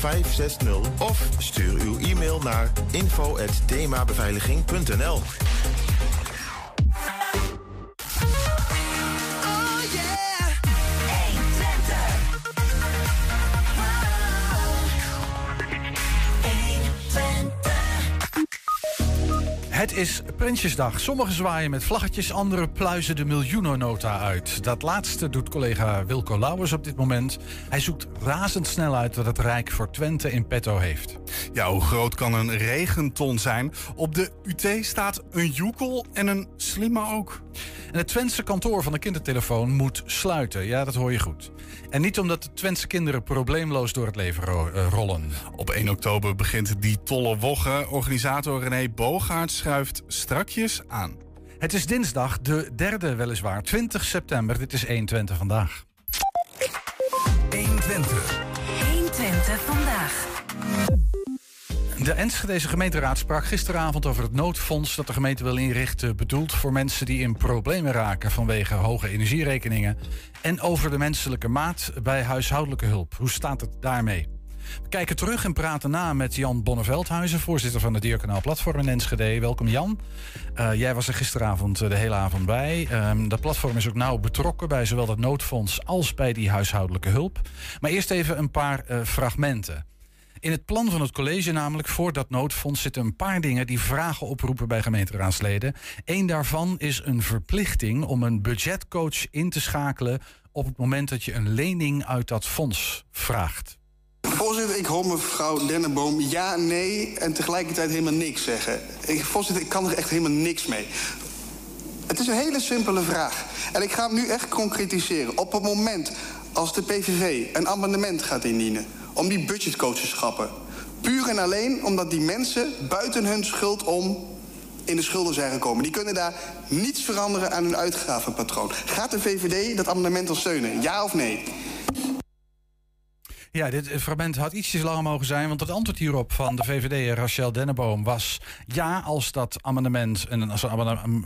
0560 of stuur uw e-mail naar info@themabeveiliging.nl. Het is Prinsjesdag. Sommigen zwaaien met vlaggetjes, anderen pluizen de miljoenennota uit. Dat laatste doet collega Wilco Lauwers op dit moment. Hij zoekt razendsnel uit wat het Rijk voor Twente in petto heeft. Ja, hoe groot kan een regenton zijn? Op de UT staat een joekel en een slimme ook. En het Twentse kantoor van de kindertelefoon moet sluiten. Ja, dat hoor je goed. En niet omdat de Twentse kinderen probleemloos door het leven ro- eh, rollen. Op 1 oktober begint die tolle wogge. Organisator René Bogaert schuift strakjes aan. Het is dinsdag, de derde weliswaar, 20 september. Dit is 120 vandaag. 120. 120 vandaag. De Enschedeze gemeenteraad sprak gisteravond over het noodfonds dat de gemeente wil inrichten, bedoeld voor mensen die in problemen raken vanwege hoge energierekeningen. En over de menselijke maat bij huishoudelijke hulp. Hoe staat het daarmee? We kijken terug en praten na met Jan Bonneveldhuizen, voorzitter van het Dierkanaal Platform in Enschede. Welkom Jan. Eh, jij was er gisteravond eh, de hele avond bij. Ehm, dat platform is ook nauw betrokken bij zowel het noodfonds als bij die huishoudelijke hulp. Maar eerst even een paar eh, fragmenten. In het plan van het college, namelijk voor dat noodfonds, zitten een paar dingen die vragen oproepen bij gemeenteraadsleden. Eén daarvan is een verplichting om een budgetcoach in te schakelen op het moment dat je een lening uit dat fonds vraagt. Voorzitter, ik hoor mevrouw Dennenboom ja, nee en tegelijkertijd helemaal niks zeggen. Ik, voorzitter, ik kan er echt helemaal niks mee. Het is een hele simpele vraag. En ik ga hem nu echt concretiseren. Op het moment als de PVV een amendement gaat indienen om die budgetcoach te. Puur en alleen omdat die mensen buiten hun schuld om in de schulden zijn gekomen. Die kunnen daar niets veranderen aan hun uitgavenpatroon. Gaat de VVD dat amendement dan steunen? Ja of nee? Ja, dit fragment had ietsjes langer mogen zijn, want het antwoord hierop van de VVD Rachel Denneboom was ja, als dat amendement, en als een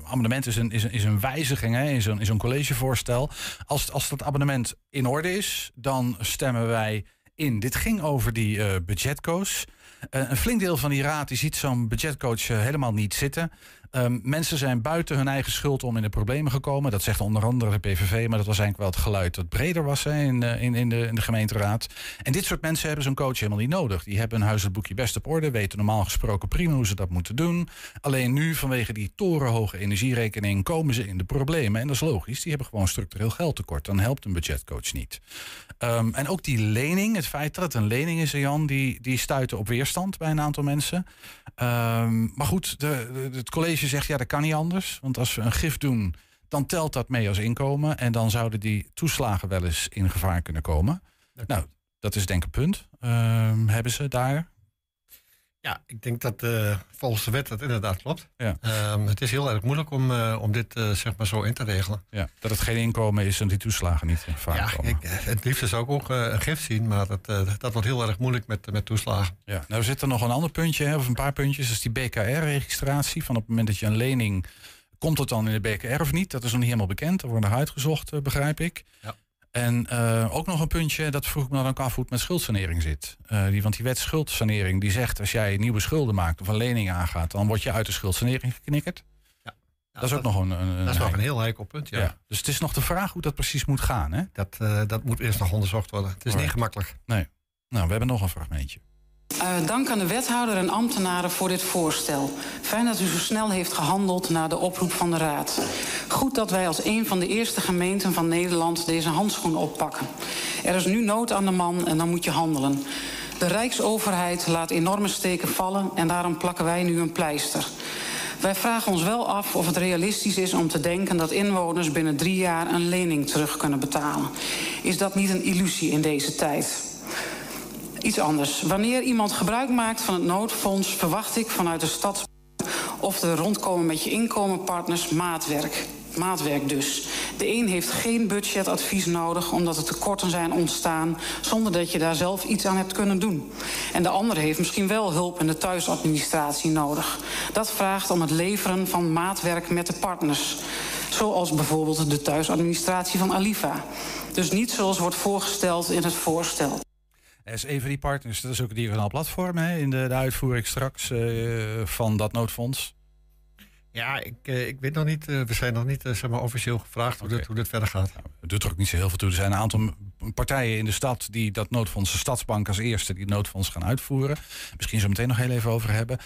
amendement- is een, is een, wijziging, hè, is een, is een collegevoorstel. Als, als dat amendement in orde is, dan stemmen wij Dit ging over die eh, budgetcoach. Eh, een flink deel van die raad die ziet zo'n budgetcoach eh, helemaal niet zitten. Ehm, mensen zijn buiten hun eigen schuld om in de problemen gekomen. Dat zegt onder andere de PVV, maar dat was eigenlijk wel het geluid dat breder was in, eh, in, in, de, in de gemeenteraad. En dit soort mensen hebben zo'n coach helemaal niet nodig. Die hebben hun huiselijk boekje best op orde, weten normaal gesproken prima hoe ze dat moeten doen. Alleen nu, vanwege die torenhoge energierekening, komen ze in de problemen. En dat is logisch, die hebben gewoon structureel geldtekort. Dan helpt een budgetcoach niet. Ehm, en ook die lening, het feit dat het een lening is, Jan, die, die stuiten op weerstand bij een aantal mensen. Ehm, maar goed, de, de- het college zegt ja, dat kan niet anders. Want als we een gif doen, dan telt dat mee als inkomen. En dan zouden die toeslagen wel eens in gevaar kunnen komen. Nou, dat is denk ik een punt. Ehm, hebben ze daar? Ja, ik denk dat eh, volgens de wet dat inderdaad klopt. Ja. Ehm, het is heel erg moeilijk om, eh, om dit eh, zeg maar zo in te regelen. Ja, dat het geen inkomen is en die toeslagen niet gevaar Ja, komen. ik, het liefst zou ik ook een gift zien, maar dat, dat wordt heel erg moeilijk met, met toeslagen. Ja, nou zit er nog een ander puntje, hè, of een paar puntjes. Dat is die BKR-registratie. Van op het moment dat je een lening... Komt het dan in de BKR of niet? Dat is nog niet helemaal bekend. Dat wordt nog uitgezocht, begrijp ik. Ja. En eh, ook nog een puntje, dat vroeg ik me dan ook af hoe het met schuldsanering zit. Eh, die, want die wet schuldsanering die zegt... als jij nieuwe schulden maakt of een lening aangaat... dan word je uit de schuldsanering geknikkerd. Ja, dat is ook nog een, een, Dat is nog een heel heikel punt, ja. ja. Dus het is nog de vraag hoe dat precies moet gaan. Hè? Dat, eh, dat moet eerst nog onderzocht worden. Het is niet gemakkelijk. Nee. Nou, we hebben nog een fragmentje. Eh, dank aan de wethouder en ambtenaren voor dit voorstel. Fijn dat u zo snel heeft gehandeld na de oproep van de Raad. Goed dat wij als een van de eerste gemeenten van Nederland deze handschoen oppakken. Er is nu nood aan de man en dan moet je handelen. De Rijksoverheid laat enorme steken vallen en daarom plakken wij nu een pleister. Wij vragen ons wel af of het realistisch is om te denken dat inwoners binnen drie jaar een lening terug kunnen betalen. Is dat niet een illusie in deze tijd? Iets anders. Wanneer iemand gebruik maakt van het noodfonds, verwacht ik vanuit de stad of de rondkomen met je inkomenpartners maatwerk. Maatwerk dus. De een heeft geen budgetadvies nodig omdat er tekorten zijn ontstaan zonder dat je daar zelf iets aan hebt kunnen doen. En de ander heeft misschien wel hulp in de thuisadministratie nodig. Dat vraagt om het leveren van maatwerk met de partners. Zoals bijvoorbeeld de thuisadministratie van Alifa. Dus niet zoals wordt voorgesteld in het voorstel. Is even die partners, dat is ook een digitaal platform hè, in de, de uitvoering straks uh, van dat noodfonds. Ja, ik, uh, ik weet nog niet. Uh, we zijn nog niet zeg maar officieel gevraagd hoe, dit, hoe dit verder gaat. Nou, het doet er ook niet zo heel veel toe. Er zijn een aantal partijen in de stad die dat noodfonds, de Stadsbank als eerste, die noodfonds gaan uitvoeren. Misschien zo meteen nog heel even over hebben.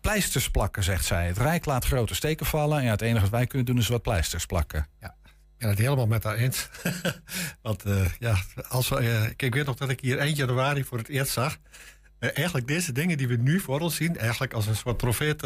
Pleisters plakken, zegt zij. Het Rijk laat grote steken vallen. En ja, het enige wat wij kunnen doen is wat pleisters plakken. Ja. Ben het helemaal met haar eens. Want uh, ja, als we, uh, ik weet nog dat ik hier eind januari voor het eerst zag. Uh, eigenlijk deze dingen die we nu voor ons zien, eigenlijk als een soort profeet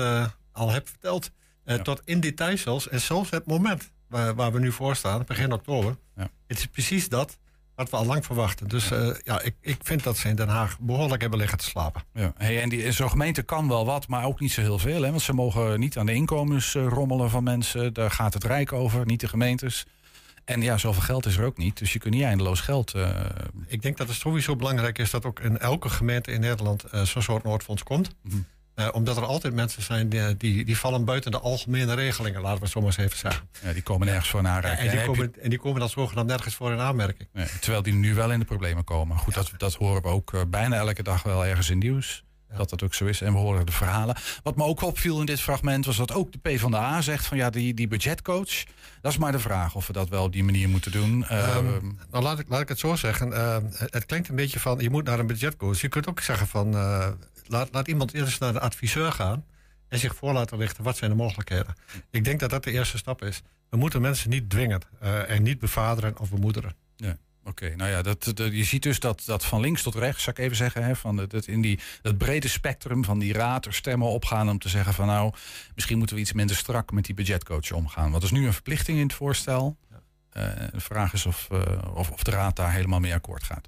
al heb verteld. Ja. Tot in detail zelfs. En zelfs het moment waar, waar we nu voor staan, begin oktober. Ja. Het is precies dat wat we al lang verwachten. Dus ja, ja ik, ik vind dat ze in Den Haag behoorlijk hebben liggen te slapen. Ja. Hey, en die, zo'n gemeente kan wel wat, maar ook niet zo heel veel. Hè? Want ze mogen niet aan de inkomens rommelen van mensen. Daar gaat het Rijk over, niet de gemeentes. En ja, zoveel geld is er ook niet. Dus je kunt niet eindeloos geld. Uh... Ik denk dat het sowieso belangrijk is dat ook in elke gemeente in Nederland uh, zo'n soort Noordfonds komt. Mm -hmm. uh, omdat er altijd mensen zijn die, die, die, vallen buiten de algemene regelingen, laten we het zo maar eens even zeggen. Ja, die komen nergens voor in aanraking. Ja, en, die komen, en die komen dan zogenaamd nergens voor in aanmerking. Nee, terwijl die nu wel in de problemen komen. Goed, dat, dat horen we ook bijna elke dag wel ergens in nieuws. Ja. Dat dat ook zo is. En we horen de verhalen. Wat me ook opviel in dit fragment was dat ook de PvdA zegt van ja, die, die budgetcoach. Dat is maar de vraag of we dat wel op die manier moeten doen. Um, nou, laat ik, laat ik het zo zeggen. Uh, het klinkt een beetje van je moet naar een budgetcoach. Je kunt ook zeggen van uh, laat, laat iemand eerst naar de adviseur gaan. En zich voor laten lichten wat zijn de mogelijkheden. Ik denk dat dat de eerste stap is. We moeten mensen niet dwingen uh, en niet bevaderen of bemoederen. Ja. Oké, nou ja, dat, je ziet dus dat, dat van links tot rechts, zou ik even zeggen, hè, van dat, in die, dat brede spectrum van die raad er stemmen opgaan om te zeggen van nou, misschien moeten we iets minder strak met die budgetcoach omgaan. Want er is nu een verplichting in het voorstel. Uh, de vraag is of, uh, of, of, de Raad daar helemaal mee akkoord gaat.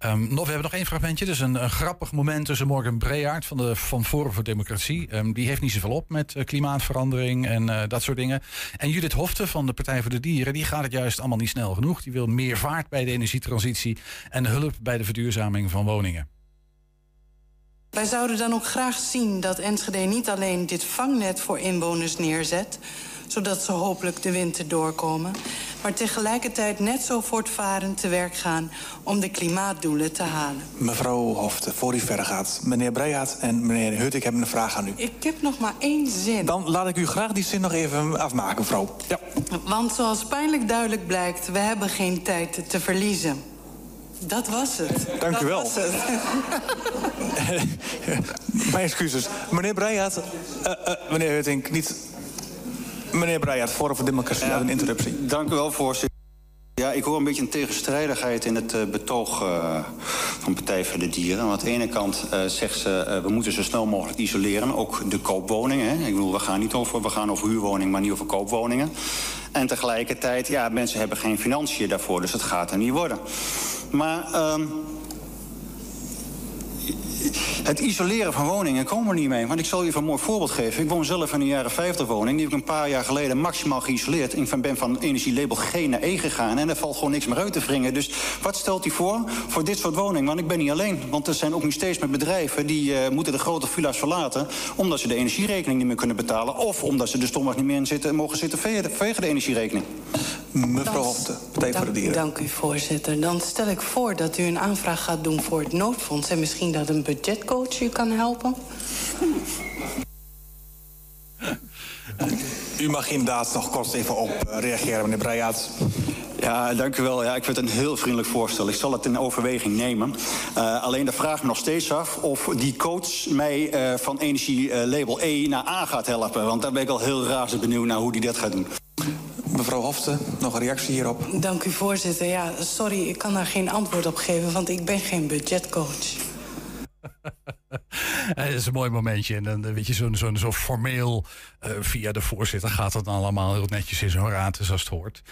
Um, nog, we hebben nog één fragmentje. Dus een, een grappig moment tussen Morgan Breaert van, de, van Forum voor Democratie. Um, die heeft niet zoveel op met uh, klimaatverandering en dat soort dingen. En Judith Hofte van de Partij voor de Dieren, die gaat het juist allemaal niet snel genoeg. Die wil meer vaart bij de energietransitie en hulp bij de verduurzaming van woningen. Wij zouden dan ook graag zien dat Enschede niet alleen dit vangnet voor inwoners neerzet zodat ze hopelijk de winter doorkomen. Maar tegelijkertijd net zo voortvarend te werk gaan om de klimaatdoelen te halen. Mevrouw Hofte, voor u verder gaat. Meneer Breyaert en meneer Hut, ik heb een vraag aan u. Ik heb nog maar één zin. Dan laat ik u graag die zin nog even afmaken, mevrouw. Ja. Want zoals pijnlijk duidelijk blijkt, we hebben geen tijd te verliezen. Dat was het. Dank u wel. Was het. Mijn excuses. Meneer Breyaert, uh, uh, meneer Huttink, niet Meneer Breijert, Forum voor Democratie, ja, een interruptie. Dank u wel, voorzitter. Ja, ik hoor een beetje een tegenstrijdigheid in het uh, betoog uh, van Partij voor de Dieren. Want aan de ene kant uh, zegt ze, we moeten zo snel mogelijk isoleren. Ook de koopwoningen. Hè. Ik bedoel, we gaan niet over, we gaan over huurwoningen, maar niet over koopwoningen. En tegelijkertijd, ja, mensen hebben geen financiën daarvoor. Dus het gaat er niet worden. Maar... Um, het isoleren van woningen komen we niet mee. Want ik zal je even een mooi voorbeeld geven. Ik woon zelf in een jaren 50 woning. Die heb ik een paar jaar geleden maximaal geïsoleerd. Ik ben van energielabel G naar E gegaan. En er valt gewoon niks meer uit te wringen. Dus wat stelt hij voor? Voor dit soort woningen. Want ik ben niet alleen. Want er zijn ook nu steeds meer bedrijven... die uh, moeten de grote villa's verlaten... omdat ze de energierekening niet meer kunnen betalen. Of omdat ze er stomweg niet meer in zitten, mogen zitten vanwege de energierekening. Mevrouw Hofte, Partij voor de Dieren. Dank u, voorzitter. Dan stel ik voor dat u een aanvraag gaat doen voor het noodfonds... en misschien dat een budgetcoach u kan helpen. U mag inderdaad nog kort even op reageren, meneer Breyaert. Ja, dank u wel. Ja, ik vind het een heel vriendelijk voorstel. Ik zal het in overweging nemen. Uh, alleen de vraag me nog steeds af of die coach mij uh, van energielabel E naar A gaat helpen. Want daar ben ik al heel razend benieuwd naar hoe die dat gaat doen. Mevrouw Hofte, nog een reactie hierop? Dank u, voorzitter. Ja, sorry, ik kan daar geen antwoord op geven, want ik ben geen budgetcoach. Dat is een mooi momentje. En dan weet je, zo'n zo, zo formeel uh, via de voorzitter gaat het dan allemaal heel netjes in zo'n raad, zoals het hoort.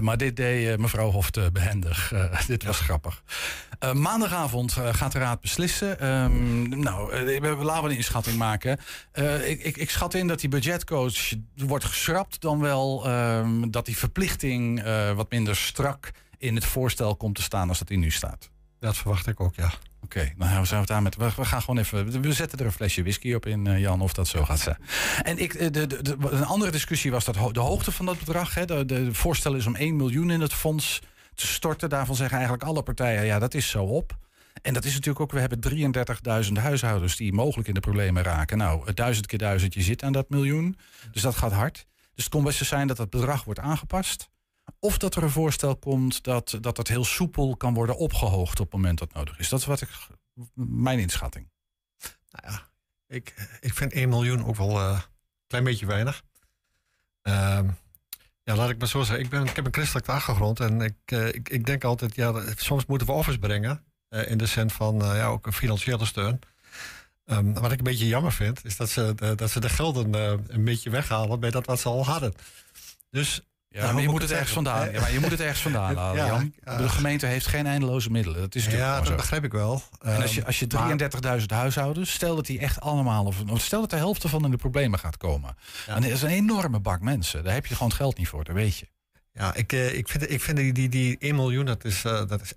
Maar dit deed mevrouw Hofte behendig. dit was grappig. maandagavond gaat de raad beslissen. Um, nou, laten we een inschatting maken. Ik, ik, ik, schat in dat die budgetcoach wordt geschrapt, dan wel um, dat die verplichting wat minder strak in het voorstel komt te staan als dat die nu staat. Dat verwacht ik ook, ja. Oké, nou we zijn het daar met. We, gaan gewoon even. We zetten er een flesje whisky op in, uh, Jan, of dat zo gaat zijn. En ik, de, de, de, een andere discussie was dat de hoogte van dat bedrag. Hè, de, de voorstel is om 1 miljoen in het fonds te storten. Daarvan zeggen eigenlijk alle partijen: ja, dat is zo op. En dat is natuurlijk ook, we hebben 33.000 huishoudens die mogelijk in de problemen raken. Nou, duizend keer duizend, je zit aan dat miljoen. Dus dat gaat hard. Dus het kon best zijn dat het bedrag wordt aangepast. Of dat er een voorstel komt dat dat, het heel soepel kan worden opgehoogd op het moment dat nodig is. Dat is wat ik, mijn inschatting. Nou ja, ik, ik vind 1 miljoen ook wel een klein beetje weinig. Ehm, ja, laat ik maar zo zeggen. Ik, ben, ik heb een christelijke achtergrond en ik, uh, ik, ik denk altijd, ja, soms moeten we offers brengen. Uh, in de zin van ja, ook een financiële steun. Um, wat ik een beetje jammer vind, is dat ze, dat ze de gelden een beetje weghalen bij dat wat ze al hadden. Dus ja, nou, maar je moet het ergens vandaan. Ja, maar je moet het ergens vandaan halen, ja, Jan. De gemeente heeft geen eindeloze middelen. Dat is ja, dat begrijp ik wel. En als je, als je 33.000 huishoudens, stel dat die echt allemaal, of stel dat de helft ervan in de problemen gaat komen. Dan is een enorme bak mensen. Daar heb je gewoon het geld niet voor, dat weet je. Ja, ik, uh, ik vind, ik vind die, die, die 1 miljoen, dat is, uh, dat, is,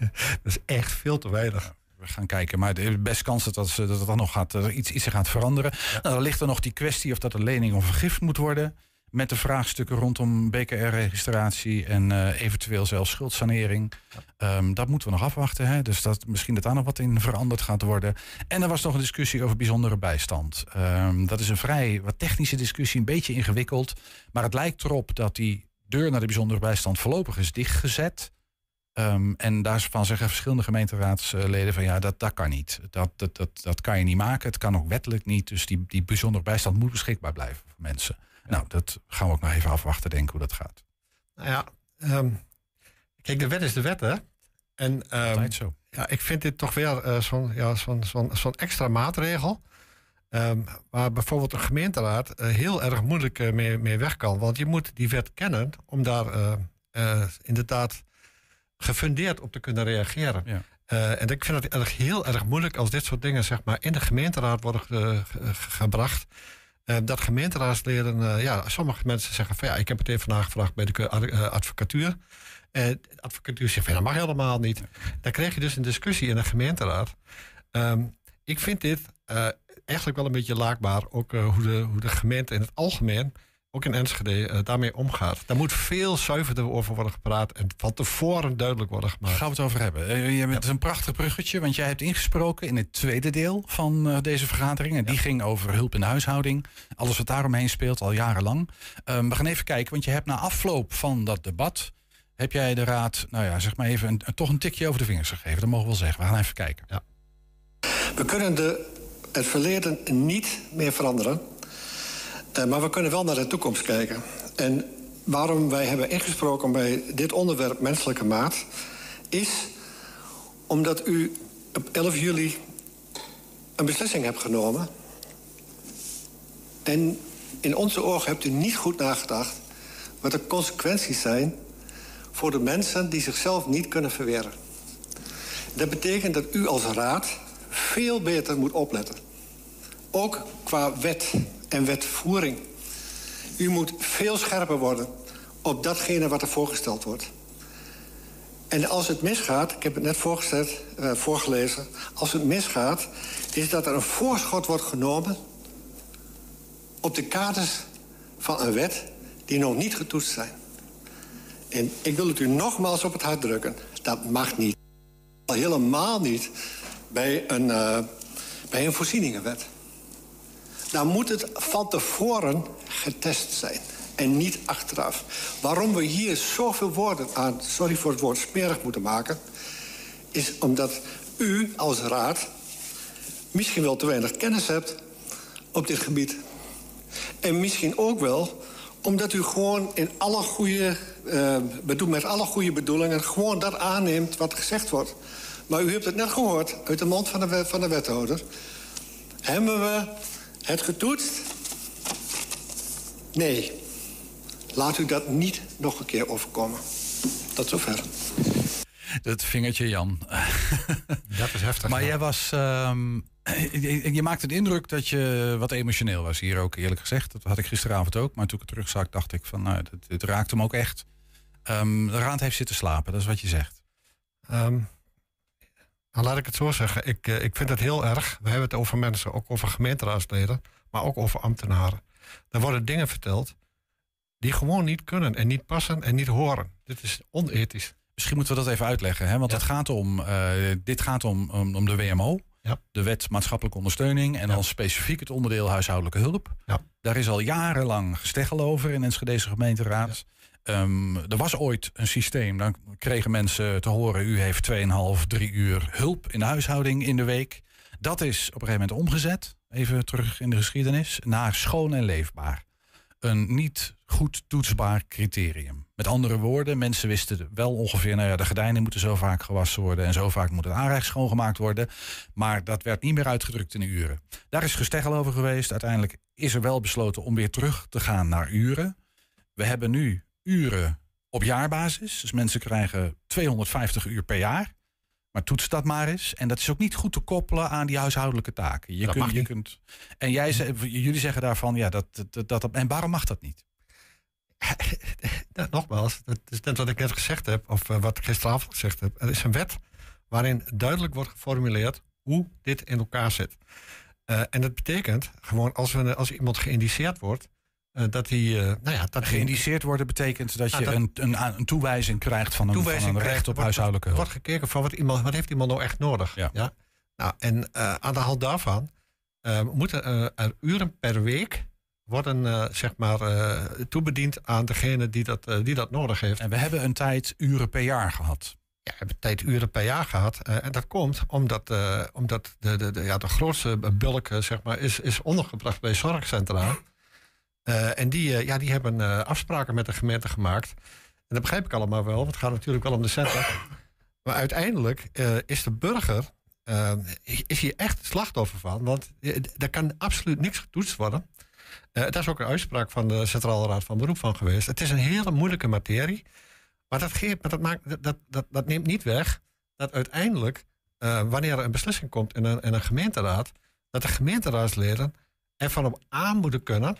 dat is echt veel te weinig. we gaan kijken, maar de best kans dat, dat, dat het dan nog gaat, iets, iets gaat veranderen. Nou, dan ligt er nog die kwestie of dat een lening of vergift moet worden met de vraagstukken rondom BKR-registratie en uh, eventueel zelfs schuldsanering. Um, dat moeten we nog afwachten. Hè? Dus dat, misschien dat daar nog wat in veranderd gaat worden. En er was nog een discussie over bijzondere bijstand. Um, dat is een vrij wat technische discussie, een beetje ingewikkeld. Maar het lijkt erop dat die deur naar de bijzondere bijstand voorlopig is dichtgezet. Um, en daarvan zeggen verschillende gemeenteraadsleden van ja, dat, dat kan niet. Dat, dat, dat, dat kan je niet maken. Het kan ook wettelijk niet. Dus die, die bijzondere bijstand moet beschikbaar blijven voor mensen. Nou, dat gaan we ook nog even afwachten, denken hoe dat gaat. Nou ja, um, kijk, de wet is de wet, hè? En, um, zo. Ja, ik vind dit toch weer uh, zo'n ja, zo'n zo'n zo'n extra maatregel. Um, waar bijvoorbeeld een gemeenteraad uh, heel erg moeilijk uh, mee, mee weg kan. Want je moet die wet kennen om daar inderdaad gefundeerd op te kunnen reageren. Ja. en ik vind het erg, heel erg moeilijk als dit soort dingen zeg maar, in de gemeenteraad worden ge, ge, gebracht. Uh, dat gemeenteraadsleden, uh, ja, sommige mensen zeggen van ja, ik heb het even nagevraagd bij de uh, advocatuur. de advocatuur zegt van dat mag helemaal niet. Dan krijg je dus een discussie in de gemeenteraad. Um, ik vind dit eigenlijk wel een beetje laakbaar, ook hoe, de, hoe de gemeente in het algemeen ook in Enschede, uh, daarmee omgaat. Daar moet veel zuiverder over worden gepraat en van tevoren duidelijk worden gemaakt. Gaan we het over hebben. Uh, je, het is een prachtig bruggetje, want jij hebt ingesproken in het tweede deel van uh, deze vergadering. En die ging over hulp in de huishouding. Alles wat daaromheen speelt, al jarenlang. Um, we gaan even kijken, want je hebt na afloop van dat debat... heb jij de raad, nou ja, zeg maar even, een, toch een tikje over de vingers gegeven. Dat mogen we wel zeggen. We gaan even kijken. Ja. We kunnen de, het verleden niet meer veranderen... Uh, maar we kunnen wel naar de toekomst kijken. En waarom wij hebben ingesproken bij dit onderwerp menselijke maat... is omdat u op 11 juli een beslissing hebt genomen... en in onze ogen hebt u niet goed nagedacht... wat de consequenties zijn voor de mensen die zichzelf niet kunnen verweren. Dat betekent dat u als raad veel beter moet opletten. Ook qua wet en wetvoering. U moet veel scherper worden op datgene wat er voorgesteld wordt. En als het misgaat, ik heb het net voorgesteld, uh, voorgelezen... als het misgaat, is dat er een voorschot wordt genomen... op de kaders van een wet die nog niet getoetst zijn. En ik wil het u nogmaals op het hart drukken. Dat mag niet. Helemaal niet bij een, uh, bij een voorzieningenwet dan moet het van tevoren getest zijn. En niet achteraf. Waarom we hier zoveel woorden aan, sorry voor het woord smerig moeten maken... is omdat u als raad misschien wel te weinig kennis hebt op dit gebied. En misschien ook wel omdat u gewoon in alle goede, uh, met alle goede bedoelingen... gewoon dat aanneemt wat gezegd wordt. Maar u hebt het net gehoord uit de mond van de, van de wethouder. Hebben we het getoetst? Nee. Laat u dat niet nog een keer overkomen. Tot zover. Dat vingertje Jan. Dat is heftig. Maar jij was. Um, je, je maakte de indruk dat je wat emotioneel was hier ook, eerlijk gezegd. Dat had ik gisteravond ook. Maar toen ik terugzag, dacht ik van, nou, dit, dit raakt hem ook echt. Um, de raad heeft zitten slapen, dat is wat je zegt. Um, nou, laat ik het zo zeggen. Ik, uh, ik vind het heel erg. We hebben het over mensen, ook over gemeenteraadsleden, maar ook over ambtenaren. Er worden dingen verteld die gewoon niet kunnen en niet passen en niet horen. Dit is onethisch. Misschien moeten we dat even uitleggen. Hè? Want het gaat om, eh, dit gaat om, om, om de WMO. Ja. De wet maatschappelijke ondersteuning. En dan specifiek het onderdeel huishoudelijke hulp. Ja. Daar is al jarenlang gesteggel over in Enschedeze gemeenteraad. Ehm, er was ooit een systeem. Dan kregen mensen te horen... u heeft 2,5, 3 uur hulp in de huishouding in de week. Dat is op een gegeven moment omgezet. Even terug in de geschiedenis. Naar schoon en leefbaar. Een niet goed toetsbaar criterium. Met andere woorden, mensen wisten wel ongeveer... nou ja, de gordijnen moeten zo vaak gewassen worden... en zo vaak moet het aanrecht schoongemaakt worden. Maar dat werd niet meer uitgedrukt in uren. Daar is gesteggel over geweest. Uiteindelijk is er wel besloten om weer terug te gaan naar uren. We hebben nu uren op jaarbasis. Dus mensen krijgen 250 uur per jaar. Maar toets dat maar eens. En dat is ook niet goed te koppelen aan die huishoudelijke taken. Je Dat kunt, je kunt, en jij, ze- jullie zeggen daarvan, ja, dat, dat, dat, En waarom mag dat niet? Ja, nogmaals, dat is net wat ik net gezegd heb, of eh, wat ik gisteravond gezegd heb. Er is een wet waarin duidelijk wordt geformuleerd hoe dit in elkaar zit. Eh, en dat betekent gewoon als, we, als iemand geïndiceerd wordt, dat hij. eh, nou ja, dat Geïndiceerd worden betekent dat Ah, je dat- een, een, een toewijzing krijgt van een, toewijzing van een krijgt, recht op wordt- huishoudelijke hulp. wordt gekeken van wat, iemand, wat heeft iemand nou echt nodig. Ja. Nou, en eh, aan de hand daarvan eh, moeten eh, er uren per week worden eh, zeg maar, eh, toebediend aan degene die dat, eh, die dat nodig heeft. En we hebben een tijd uren per jaar gehad. Ja, we hebben tijd uren per jaar gehad. eh, en dat komt omdat, eh, omdat de, de, de, ja, de grootste bulk eh, zeg maar, is, is ondergebracht bij zorgcentra. Eh, en die, eh, ja, die hebben eh, afspraken met de gemeente gemaakt. En dat begrijp ik allemaal wel, want het gaat natuurlijk wel om de centen. Maar uiteindelijk is de burger is hier echt het slachtoffer van. Want er kan absoluut niks getoetst worden. Daar is ook een uitspraak van de Centrale Raad van Beroep van geweest. Het is een hele moeilijke materie. Maar dat, geeft, maar dat, maakt, dat- dat, dat, neemt niet weg dat uiteindelijk, wanneer er een beslissing komt in een, in een gemeenteraad, dat de gemeenteraadsleden ervan op aan moeten kunnen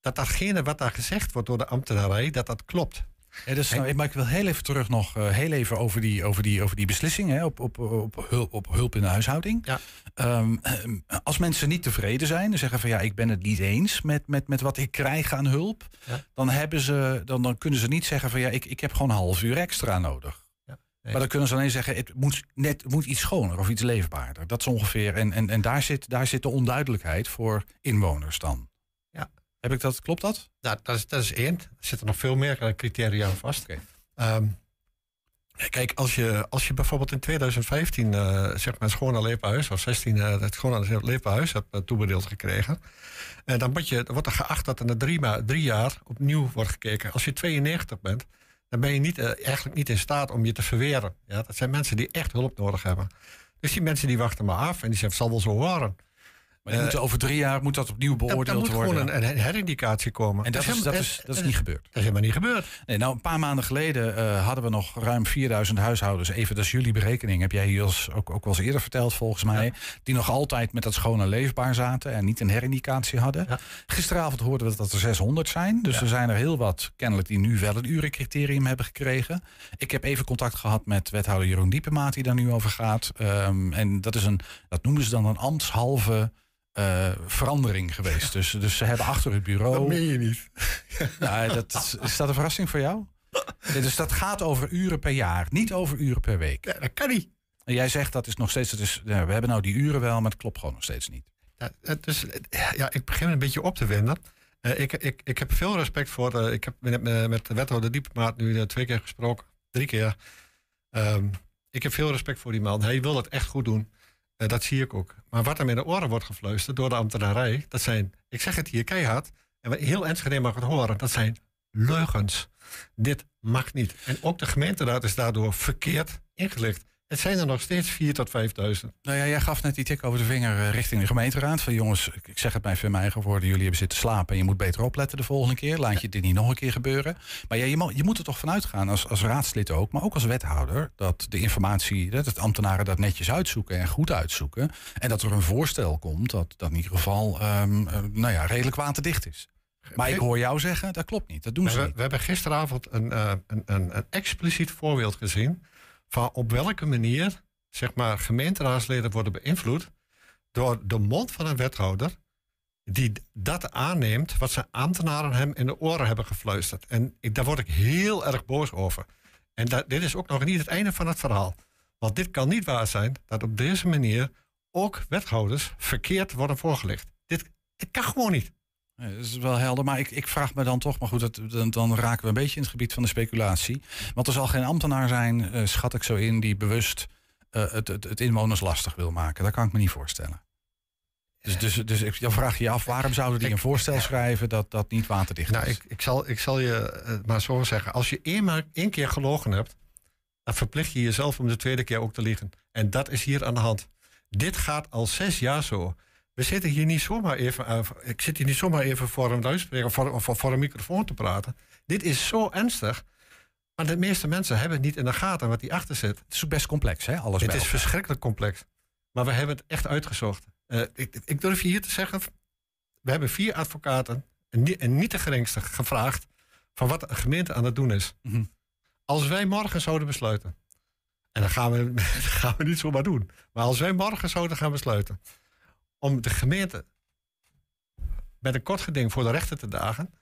dat datgene wat daar gezegd wordt door de ambtenarij, dat dat klopt. Ja, dus, nou, maar ik wil heel even terug nog eh, heel even over die, over die, over die beslissing hè, op, op, op, hulp, op hulp in de huishouding. Ja. Ehm, ehm, als mensen niet tevreden zijn en zeggen van ja, ik ben het niet eens met, met, met wat ik krijg aan hulp, Ja. dan, hebben ze, dan, dan kunnen ze niet zeggen van ja, ik, ik heb gewoon een half uur extra nodig. nee. Maar dan kunnen ze alleen zeggen, het moet, net, het moet iets schoner of iets leefbaarder. Dat is ongeveer. En, en, en daar, zit, daar zit de onduidelijkheid voor inwoners dan. Ja. Heb ik dat, klopt dat? Nou, dat is, dat is één. Er zitten nog veel meer eh, criteria aan vast. Ehm, kijk, als je, als je bijvoorbeeld in 2015 eh, zeg maar een schone leefhuis, of 16 eh, het schone leefhuis hebt eh, toebedeeld gekregen, eh, dan, moet je, wordt er geacht dat er na drie, ma- drie jaar opnieuw wordt gekeken. Als je 92 bent, dan ben je niet, eh, eigenlijk niet in staat om je te verweren. Ja, dat zijn mensen die echt hulp nodig hebben. Dus die mensen die wachten maar af en die zeggen, het zal wel zo horen. Maar die moeten over drie jaar moet dat opnieuw Dan, dan beoordeeld moet worden. gewoon een, een herindicatie komen. En dat, is, dat, is, dat is niet gebeurd. Dat is helemaal niet gebeurd. Nee, nou, een paar maanden geleden eh, hadden we nog ruim 4000 huishoudens. Even, dat is jullie berekening. Heb jij hier als, ook, ook wel eens eerder verteld, volgens mij. Die nog altijd met dat schone leefbaar zaten en niet een herindicatie hadden. Gisteravond hoorden we dat er 600 zijn. Dus er zijn er heel wat, kennelijk, die nu wel een urencriterium hebben gekregen. Ik heb even contact gehad met wethouder Jeroen Diepemaat, die daar nu over gaat. Ehm, en dat is een, dat noemen ze dan een ambtshalve. Eh, verandering geweest. Dus, dus ze hebben achter het bureau. Dat meen je niet. Nou, dat, is- dat een verrassing voor jou? Dus dat gaat over uren per jaar, niet over uren per week. dat kan niet. En jij zegt dat is nog steeds, dat is, ja, we hebben nou die uren wel, maar het klopt gewoon nog steeds niet. Ja, het is, ja, ik begin een beetje op te winden. Eh, ik, ik, ik heb veel respect voor. eh, ik heb met, met de wethouder Diepemaat nu twee keer gesproken. Drie keer. Ehm, ik heb veel respect voor die man. Hij wil het echt goed doen. Eh, dat zie ik ook. Maar wat hem in de oren wordt gefluisterd door de ambtenarij. Dat zijn, ik zeg het hier keihard. En heel Enschede mag het horen. Dat zijn leugens. Dit mag niet. En ook de gemeenteraad is daardoor verkeerd ingelicht. Het zijn er nog steeds 4 tot 5000. Nou ja, jij gaf net die tik over de vinger eh, richting de gemeenteraad. Van jongens, ik zeg het bij van mijn eigen woorden, jullie hebben zitten slapen en je moet beter opletten de volgende keer. Laat je dit niet nog een keer gebeuren. Maar ja, je, mo- je moet er toch vanuit gaan, als, als raadslid ook, maar ook als wethouder, dat de informatie, dat het ambtenaren dat netjes uitzoeken en goed uitzoeken. En dat er een voorstel komt dat, dat in ieder geval ehm, eh, nou ja, redelijk waterdicht is. Maar ik hoor jou zeggen, dat klopt niet. Dat doen ze we, niet. we hebben gisteravond een, eh, een, een, een expliciet voorbeeld gezien van op welke manier zeg maar, gemeenteraadsleden worden beïnvloed door de mond van een wethouder die dat aanneemt wat zijn ambtenaren hem in de oren hebben gefluisterd. En daar word ik heel erg boos over. En dat, dit is ook nog niet het einde van het verhaal. Want dit kan niet waar zijn dat op deze manier ook wethouders verkeerd worden voorgelegd. Dit, dit kan gewoon niet. Dat is wel helder, maar ik, ik vraag me dan toch, maar goed, dat, dan, dan raken we een beetje in het gebied van de speculatie. Want er zal geen ambtenaar zijn, eh, schat ik zo in, die bewust eh, het, het, het inwoners lastig wil maken. Dat kan ik me niet voorstellen. Dus, dus, dus ik, dan vraag je af, waarom zouden die een voorstel schrijven dat dat niet waterdicht is? Nou, ik, ik, zal, ik zal je eh, maar zo zeggen. Als je eenmaal één keer gelogen hebt, dan verplicht je jezelf om de tweede keer ook te liegen. En dat is hier aan de hand. Dit gaat al zes jaar zo. We zitten hier niet zomaar even, uh, ik zit hier niet zomaar even voor een luidspreker voor, of voor een microfoon te praten. Dit is zo ernstig. Maar de meeste mensen hebben het niet in de gaten wat die achter zit. Het is best complex, hè? Alles Het is elkaar. verschrikkelijk complex. Maar we hebben het echt uitgezocht. Eh, ik, ik durf je hier te zeggen, we hebben vier advocaten, en niet, en niet de geringste, gevraagd van wat de gemeente aan het doen is. Mhm. Als wij morgen zouden besluiten, en dat gaan, we, dat gaan we niet zomaar doen, maar als wij morgen zouden gaan besluiten om de gemeente met een kort geding voor de rechter te dagen,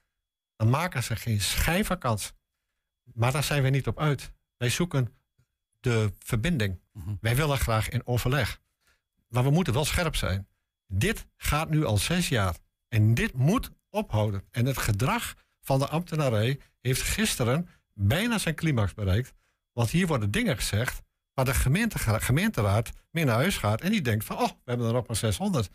dan maken ze geen schijn van kans. Maar daar zijn we niet op uit. Wij zoeken de verbinding. Wij willen graag in overleg. Maar we moeten wel scherp zijn. Dit gaat nu al zes jaar. En dit moet ophouden. En het gedrag van de ambtenarij heeft gisteren bijna zijn climax bereikt. Want hier worden dingen gezegd waar de gemeente, gemeenteraad mee naar huis gaat. En die denkt van, oh, we hebben er nog maar 600.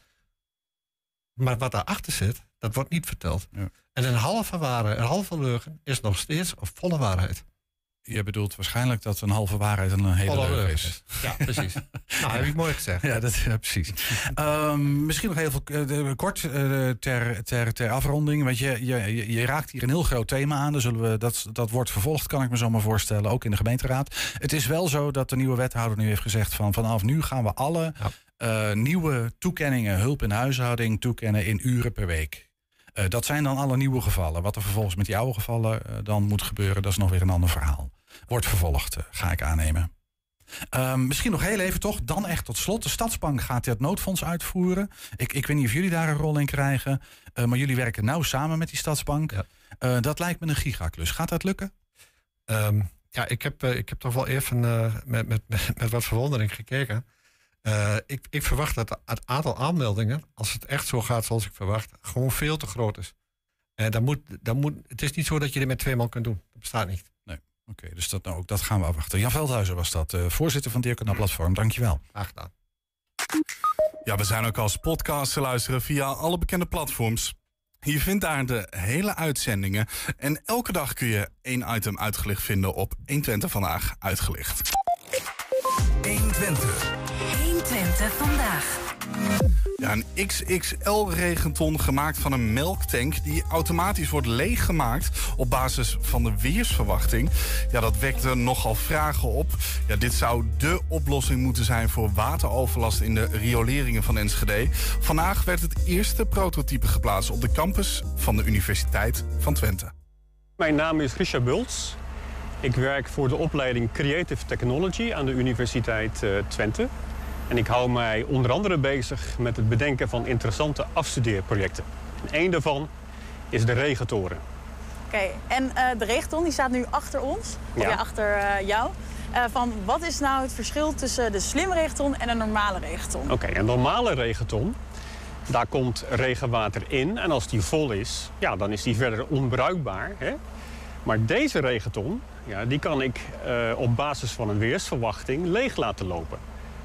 Maar wat daarachter zit, dat wordt niet verteld. En een halve waarheid, een halve leugen is nog steeds een volle waarheid. Je bedoelt waarschijnlijk dat een halve waarheid een hele leugen is. Ja, precies. nou, heb ik mooi gezegd. Ja, dat, ja precies. Ehm, misschien nog heel veel eh, kort eh, ter, ter, ter afronding. Want je, je, je- raakt hier een heel groot thema aan. Dan zullen we, dat, dat wordt vervolgd, kan ik me zo maar voorstellen, ook in de gemeenteraad. Het is wel zo dat de nieuwe wethouder nu heeft gezegd van vanaf nu gaan we alle eh, nieuwe toekenningen hulp in huishouding toekennen in uren per week. Eh, dat zijn dan alle nieuwe gevallen. Wat er vervolgens met die oude gevallen eh, dan moet gebeuren, dat is nog weer een ander verhaal. Wordt vervolgd, eh, ga ik aannemen. Ehm, misschien nog heel even toch, dan echt tot slot. De Stadsbank gaat het noodfonds uitvoeren. Ik, ik weet niet of jullie daar een rol in krijgen. maar jullie werken nauw samen met die Stadsbank. Dat lijkt me een gigaklus. Gaat dat lukken? Ehm, ja, ik heb, ik heb toch wel even met, met, met wat verwondering gekeken. Eh, ik, ik verwacht dat het aantal aanmeldingen, als het echt zo gaat zoals ik verwacht, gewoon veel te groot is. En dan moet, dan moet, het is niet zo dat je dit met twee man kunt doen. Dat bestaat niet. Nee. Oké, dus dat, nou, ook dat gaan we afwachten. Jan Veldhuizen was dat, eh, voorzitter van Dierkanaal Platform. Dankjewel. Graag gedaan. Ja, we zijn ook als podcast te luisteren via alle bekende platforms. Je vindt daar de hele uitzendingen. En elke dag kun je één item uitgelicht vinden op 120 vandaag uitgelicht. 120. 120 vandaag. Ja, een XXL-regenton gemaakt van een melktank die automatisch wordt leeggemaakt op basis van de weersverwachting. Ja, dat wekte nogal vragen op. Ja, dit zou dé oplossing moeten zijn voor wateroverlast in de rioleringen van Enschede. Vandaag werd het eerste prototype geplaatst op de campus van de Universiteit van Twente. Mijn naam is Richard Bults. Ik werk voor de opleiding Creative Technology aan de Universiteit eh, Twente. En ik hou mij onder andere bezig met het bedenken van interessante afstudeerprojecten. En één daarvan is de regentoren. Oké, en eh, de regenton die staat nu achter ons, Ja. ja, achter eh, jou. Eh, van wat is nou het verschil tussen de slimme regenton en een normale regenton? Oké, een normale regenton, daar komt regenwater in. En als die vol is, ja, dan is die verder onbruikbaar. Hè? Maar deze regenton, ja, die kan ik op basis van een weersverwachting leeg laten lopen.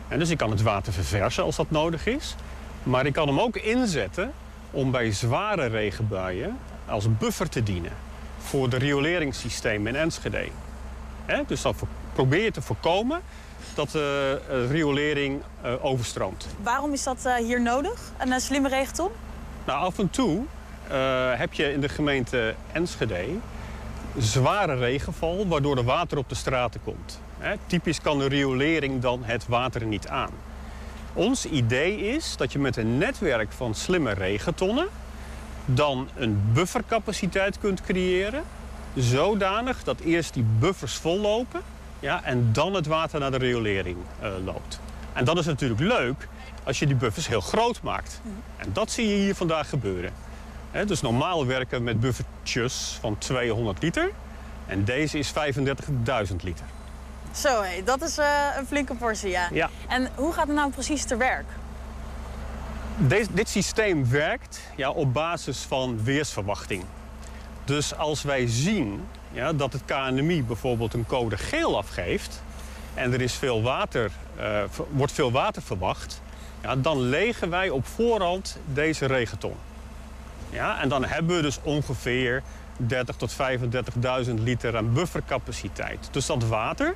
En dus ik kan het water verversen als dat nodig is. Maar ik kan hem ook inzetten om bij zware regenbuien als buffer te dienen. Voor de rioleringssystemen in Enschede. Dus dan probeer je te voorkomen dat de eh, riolering eh, overstroomt. Waarom is dat eh, hier nodig, een eh, slimme regenton? Nou, af en toe eh, heb je in de gemeente Enschede zware regenval, waardoor er water op de straten komt. Typisch kan de riolering dan het water niet aan. Ons idee is dat je met een netwerk van slimme regentonnen dan een buffercapaciteit kunt creëren, zodanig dat eerst die buffers vollopen ja, en dan het water naar de riolering eh, loopt. En dat is natuurlijk leuk als je die buffers heel groot maakt. En dat zie je hier vandaag gebeuren. Dus normaal werken we met buffertjes van 200 liter. En deze is 35.000 liter. Zo, hé, dat is eh, een flinke portie, ja. Ja. En hoe gaat het nou precies te werk? Deze, dit systeem werkt ja, op basis van weersverwachting. Dus als wij zien ja, dat het KNMI bijvoorbeeld een code geel afgeeft... en er is veel water, eh, wordt veel water verwacht... Ja, dan legen wij op voorhand deze regenton. Ja, en dan hebben we dus ongeveer 30 tot 35.000 liter aan buffercapaciteit. Dus dat water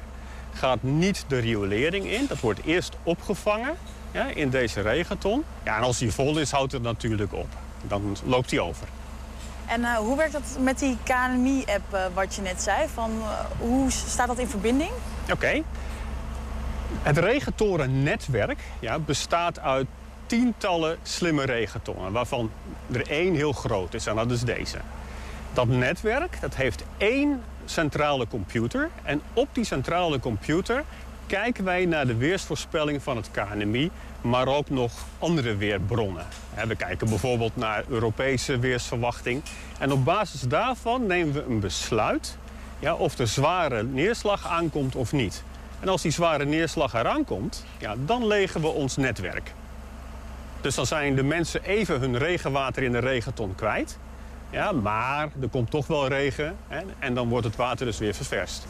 gaat niet de riolering in. Dat wordt eerst opgevangen ja, in deze regenton. Ja, en als die vol is, houdt het natuurlijk op. Dan loopt die over. En eh, hoe werkt dat met die KNMI-app eh, wat je net zei? Van, eh, hoe staat dat in verbinding? Oké. Het regentorennetwerk ja, bestaat uit tientallen slimme regentoren... waarvan er één heel groot is en dat is deze. Dat netwerk dat heeft één centrale computer... en op die centrale computer kijken wij naar de weersvoorspelling van het KNMI... maar ook nog andere weerbronnen. We kijken bijvoorbeeld naar Europese weersverwachting... en op basis daarvan nemen we een besluit ja, of er zware neerslag aankomt of niet. En als die zware neerslag eraan komt, ja, dan legen we ons netwerk. Dus dan zijn de mensen even hun regenwater in de regenton kwijt. Ja, maar er komt toch wel regen hè, en dan wordt het water dus weer ververst.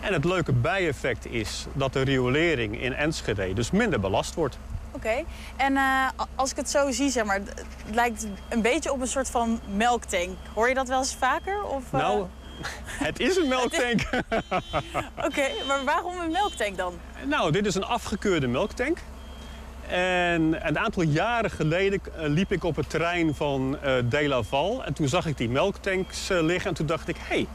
En het leuke bijeffect is dat de riolering in Enschede dus minder belast wordt. Oké. En eh, als ik het zo zie, zeg maar, het het lijkt een beetje op een soort van melktank. Hoor je dat wel eens vaker? Of, eh, Nou, het is een melktank. Oké, maar waarom een melktank dan? Nou, dit is een afgekeurde melktank. En een aantal jaren geleden eh, liep ik op het terrein van eh De La. En toen zag ik die melktanks eh, liggen. En toen dacht ik, hé, hey,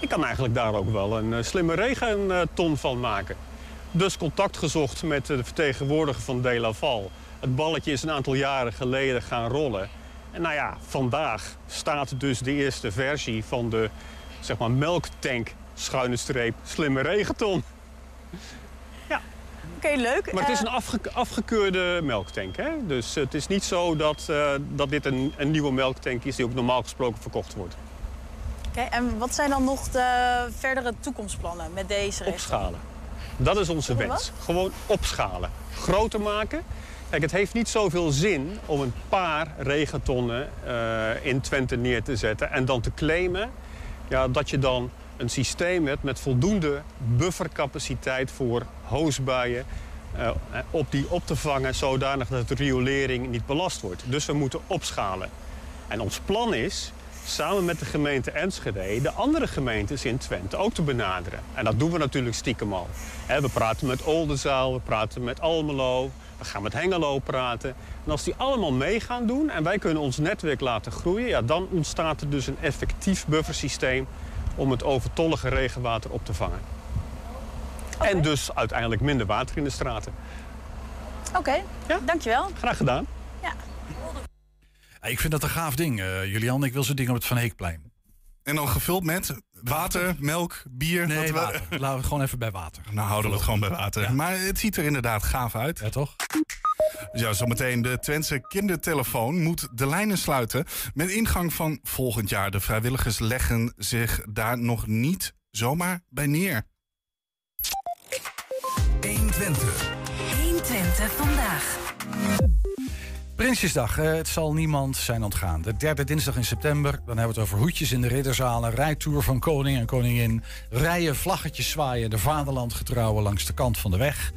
ik kan eigenlijk daar ook wel een slimme regenton van maken. Dus contact gezocht met de vertegenwoordiger van De La. Het balletje is een aantal jaren geleden gaan rollen. En nou ja, vandaag staat dus de eerste versie van de zeg maar, melktank schuine streep slimme regenton. Oké, leuk. Maar het is Eh, een afge- afgekeurde melktank. Hè? Dus het is niet zo dat, eh, dat dit een, een nieuwe melktank is die ook normaal gesproken verkocht wordt. Oké, en wat zijn dan nog de verdere toekomstplannen met deze recht? Opschalen. Dat is onze Wat? wens. Gewoon opschalen. Groter maken. Kijk, het heeft niet zoveel zin om een paar regentonnen eh, in Twente neer te zetten... en dan te claimen ja, dat je dan een systeem met voldoende buffercapaciteit voor hoosbuien... eh, op die op te vangen zodanig dat de riolering niet belast wordt. Dus we moeten opschalen. En ons plan is samen met de gemeente Enschede de andere gemeentes in Twente ook te benaderen. En dat doen we natuurlijk stiekem al. We praten met Oldenzaal, we praten met Almelo, we gaan met Hengelo praten. En als die allemaal mee gaan doen en wij kunnen ons netwerk laten groeien... Ja, dan ontstaat er dus een effectief buffersysteem om het overtollige regenwater op te vangen. En dus uiteindelijk minder water in de straten. Oké, dankjewel. Graag gedaan. Ja, ik vind dat een gaaf ding, eh, Julian. Ik wil zo'n ding op het Van Heekplein. En dan gevuld met water, melk, bier. Nee, water. Laten we het gewoon even bij water. Nou, houden we het gewoon bij water. Maar het ziet er inderdaad gaaf uit. Ja, toch? Ja, zometeen de Twentse kindertelefoon moet de lijnen sluiten. Met ingang van volgend jaar. De vrijwilligers leggen zich daar nog niet zomaar bij neer. 120. 120 vandaag. Prinsjesdag, eh, het zal niemand zijn ontgaan. De derde dinsdag in september, dan hebben we het over hoedjes in de ridderzalen... rijtour van koning en koningin, rijen, vlaggetjes zwaaien... de vaderlandgetrouwen langs de kant van de weg...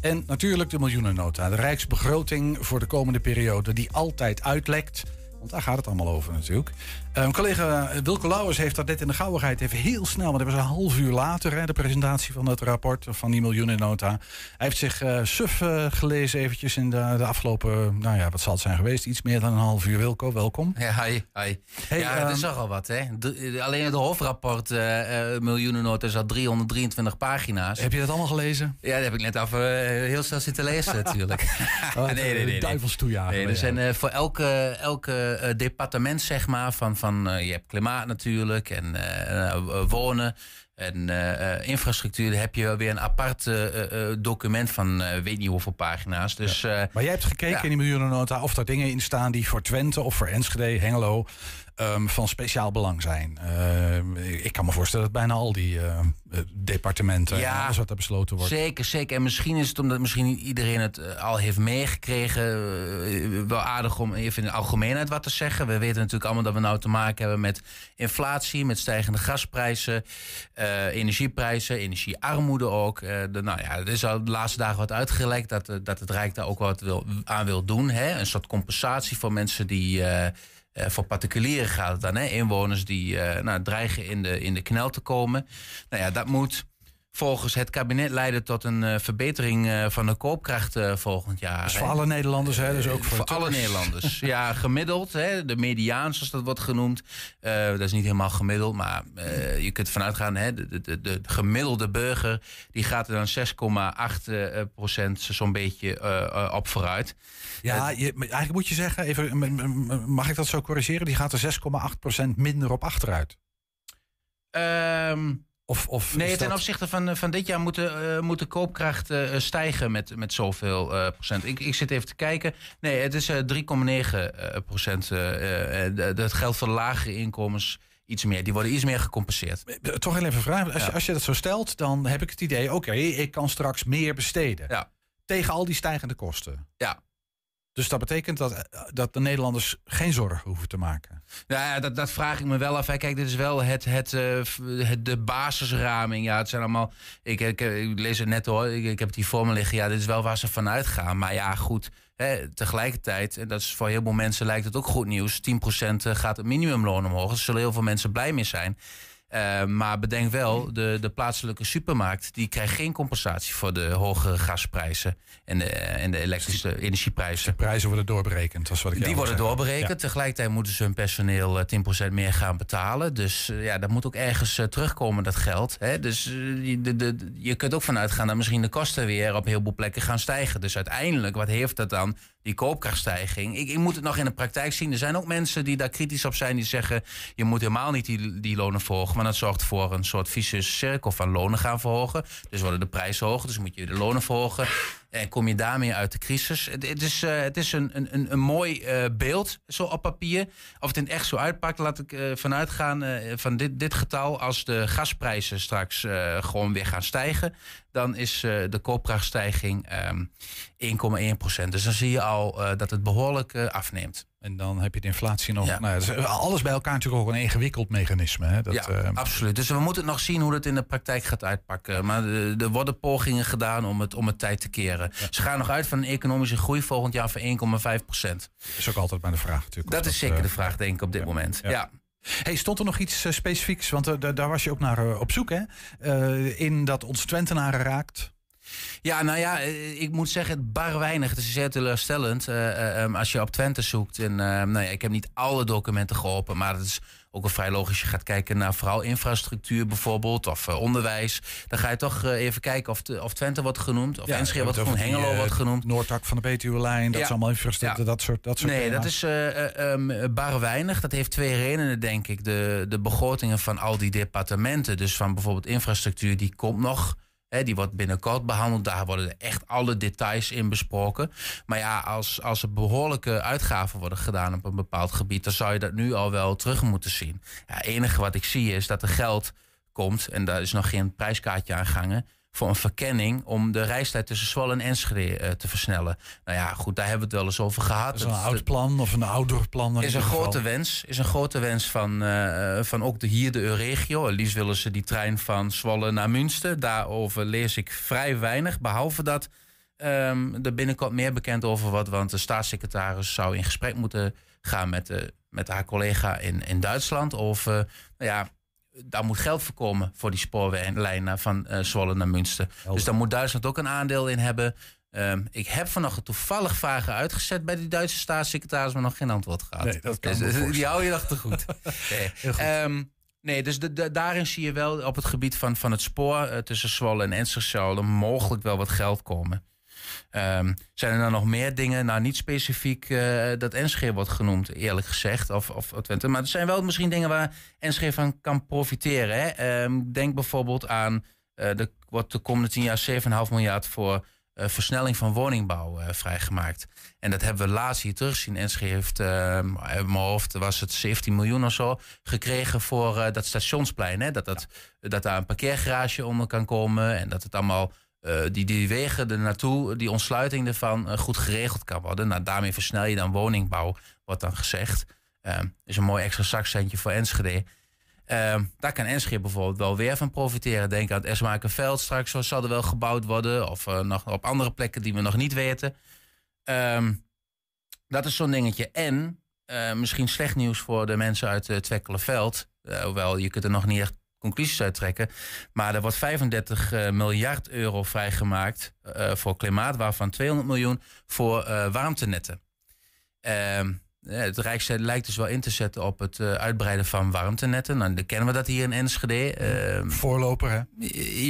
en natuurlijk de miljoenennota, de rijksbegroting voor de komende periode... die altijd uitlekt, want daar gaat het allemaal over natuurlijk. Eh, Mijn collega Wilco Lauwers heeft dat net in de gauwigheid even heel snel... want dat was een half uur later, hè, de presentatie van het rapport... van die miljoenennota. Hij heeft zich eh, suf eh, gelezen eventjes in de, de afgelopen... nou ja, wat zal het zijn geweest? Iets meer dan een half uur. Wilco, welkom. Ja, hi, hi. Hey, ja, dat is nogal wat, hè? De- alleen het hofrapport, eh eh miljoenennota, is al 323 pagina's. Heb je dat allemaal gelezen? Ja, dat heb ik net even eh, heel snel zitten lezen, natuurlijk. Oh, nee, nee, nee. nee. Duivels toejagen. Nee, er zijn eh, voor elke, elke eh, departement, zeg maar, van, van eh, je hebt klimaat natuurlijk en eh, eh, wonen, En infrastructuur heb je weer een apart document van weet niet hoeveel pagina's. Dus, Maar jij hebt gekeken ja. in die miljoenennota of daar dingen in staan die voor Twente of voor Enschede, Hengelo ehm, van speciaal belang zijn. Ehm, ik kan me voorstellen dat bijna al die eh, eh, departementen en Ja. alles wat er besloten wordt. Zeker, zeker. En misschien is het omdat misschien niet iedereen het eh, al heeft meegekregen. eh, wel aardig om even in de algemeenheid wat te zeggen. We weten natuurlijk allemaal dat we nou te maken hebben met inflatie, met stijgende gasprijzen, eh, energieprijzen, energiearmoede ook. De, nou ja, er is al de laatste dagen wat uitgelekt dat, dat het Rijk daar ook wat wil, aan wil doen. Hè? Een soort compensatie voor mensen die. Eh, voor particulieren gaat het dan, hè? inwoners die eh, nou, dreigen in de, in de knel te komen. Nou ja, dat moet volgens het kabinet leiden tot een eh, verbetering eh, van de koopkracht eh, volgend jaar. Dus hè. voor alle Nederlanders, hè? Dus ook voor, alle. Nederlanders. Ja, gemiddeld. Hè, de mediaan, zoals dat wordt genoemd. Dat is niet helemaal gemiddeld. Maar je kunt vanuit gaan. Hè, de, de, de, de gemiddelde burger. Die gaat er dan 6,8 eh, procent zo'n beetje op vooruit. Ja, je, eigenlijk moet je zeggen, even, mag ik dat zo corrigeren? Die gaat er 6,8% minder op achteruit. Ehm, Of, of nee, ten dat- opzichte van, van dit jaar moet de, eh, moet de koopkracht eh, stijgen met, met zoveel eh, procent. Ik, ik zit even te kijken. Nee, het is eh, 3,9 eh, procent. eh, eh, dat geldt voor de lagere inkomens iets meer. Die worden iets meer gecompenseerd. Eh, Toch heel even vragen. Als, je, als je dat zo stelt, dan heb ik het idee... oké, ik kan straks meer besteden. Ja. Tegen al die stijgende kosten. Ja. Dus dat betekent dat, eh, dat de Nederlanders geen zorgen hoeven te maken. Nou ja, dat, dat vraag ik me wel af. Kijk, dit is wel het, het, eh, het, de basisraming. Ja, het zijn allemaal. Ik, ik, ik lees het net hoor. Ik, heb het hier voor me liggen. Ja, dit is wel waar ze vanuit gaan. Maar ja, goed. Hè, tegelijkertijd, en dat is voor heel veel mensen lijkt het ook goed nieuws. 10% gaat het minimumloon omhoog. Daar zullen heel veel mensen blij mee zijn. Eh, maar bedenk wel, de, de plaatselijke supermarkt die krijgt geen compensatie voor de hogere gasprijzen en de, en de elektrische energieprijzen. De prijzen worden doorberekend. Dat is wat ik Die worden zeggen. doorberekend. Tegelijkertijd moeten ze hun personeel eh, 10% meer gaan betalen. Dus eh, ja, dat moet ook ergens eh, terugkomen, dat geld. Hè? Dus eh, de, de- je kunt ook vanuit gaan dat misschien de kosten weer op heel veel plekken gaan stijgen. Dus uiteindelijk, wat heeft dat dan, die koopkrachtstijging? Ik, ik moet het nog in de praktijk zien. Er zijn ook mensen die daar kritisch op zijn, die zeggen... je moet helemaal niet die, die lonen verhogen. Want dat zorgt voor een soort vicieuze cirkel van lonen gaan verhogen. Dus worden de prijzen hoger, dus moet je de lonen verhogen. En kom je daarmee uit de crisis. Het, is, eh, het is een, een, een, mooi eh, beeld, zo op papier. Of het in echt zo uitpakt, laat ik eh, vanuit gaan van dit, dit getal. Als de gasprijzen straks gewoon weer gaan stijgen, dan is de koopkrachtstijging ehm 1,1 procent. Dus dan zie je al dat het behoorlijk eh, afneemt. En dan heb je de inflatie nog. Ja. Nou, dat is alles bij elkaar natuurlijk ook een ingewikkeld mechanisme. Hè? Dat, ja, eh, absoluut. Dus we moeten nog zien hoe dat in de praktijk gaat uitpakken. Maar eh, er worden pogingen gedaan om het, om het tijd te keren. Ze gaan nog uit van een economische groei volgend jaar van 1,5 procent. is ook altijd maar de vraag natuurlijk. Dat is zeker eh, de vraag, denk ik, op dit moment. Ja. Hey, stond er nog iets eh, specifieks? Want eh, da- daar was je ook naar eh, op zoek, hè? Eh, in dat ons Twentenaren raakt. Ja, nou ja, eh, ik moet zeggen, het bar weinig. Het is zeer teleurstellend eh, eh, eh, als je op Twente zoekt. En, eh, nou ja, ik heb niet alle documenten geholpen, maar het is ook wel vrij logisch. Je gaat kijken naar vooral infrastructuur bijvoorbeeld, of onderwijs. Dan ga je toch even kijken of, of Twente wordt genoemd, of Ja, Enschede wordt genoemd, Hengelo wordt genoemd. Noordtak van de Betuwe-lijn, dat Ja. is allemaal infrastructuur, dat soort, dat soort Nee, dat is ehm, bar weinig. Dat heeft twee redenen, denk ik. De, de begrotingen van al die departementen, dus van bijvoorbeeld infrastructuur, die komt nog. Die wordt binnenkort behandeld. Daar worden echt alle details in besproken. Maar ja, als, als er behoorlijke uitgaven worden gedaan op een bepaald gebied, dan zou je dat nu al wel terug moeten zien. Ja, het enige wat ik zie is dat er geld komt, en daar is nog geen prijskaartje aan gangen, voor een verkenning om de reistijd tussen Zwolle en Enschede eh, te versnellen. Nou ja, goed, daar hebben we het wel eens over gehad. Is een oud plan of een ouder plan. is een geval. grote wens. Is een grote wens van, eh, van ook de, hier de Euregio. Liefst willen ze die trein van Zwolle naar Münster. Daarover lees ik vrij weinig. Behalve dat ehm er binnenkort meer bekend over wordt. Want de staatssecretaris zou in gesprek moeten gaan met, de, met haar collega in, in Duitsland. Over, nou ja, daar moet geld voor komen voor die spoorlijnen van eh, Zwolle naar Münster. Dus daar moet Duitsland ook een aandeel in hebben. Ehm, ik heb vanochtend toevallig vragen uitgezet bij die Duitse staatssecretaris, maar nog geen antwoord gehad. Nee, dat kan Dus, eh, die hou je nog te goed. nee. Ehm, nee, dus de, de- daarin zie je wel op het gebied van, van het spoor eh, tussen Zwolle en Enschede mogelijk wel wat geld komen. Ehm, zijn er dan nog meer dingen, nou niet specifiek eh, dat Enschede wordt genoemd, eerlijk gezegd, of, of Twente. Maar er zijn wel misschien dingen waar Enschede van kan profiteren. Hè? Ehm, denk bijvoorbeeld aan, eh de, wordt de komende tien jaar 7,5 miljard voor eh, versnelling van woningbouw vrijgemaakt. En dat hebben we laatst hier teruggezien. Enschede heeft, eh, in mijn hoofd was het 17 miljoen of zo, gekregen voor dat stationsplein. Hè? Dat, dat, dat daar een parkeergarage onder kan komen en dat het allemaal, eh, die, die wegen er naartoe, die ontsluiting ervan, eh, goed geregeld kan worden. Nou, daarmee versnel je dan woningbouw, wordt dan gezegd. Ehm, is een mooi extra zakcentje voor Enschede. Ehm, daar kan Enschede bijvoorbeeld wel weer van profiteren. Denk aan het Esmakenveld straks, zo zal er wel gebouwd worden. Of eh, nog op andere plekken die we nog niet weten. Ehm, dat is zo'n dingetje. En misschien slecht nieuws voor de mensen uit het Twekkelenveld. Hoewel, je kunt er nog niet echt conclusies uit trekken. Maar er wordt 35 eh, miljard euro vrijgemaakt eh, voor klimaat, waarvan 200 miljoen voor eh, warmtenetten. Ehm, het Rijk lijkt dus wel in te zetten op het uitbreiden van warmtenetten. Nou, dan kennen we dat hier in Enschede. Ehm, Voorloper, hè?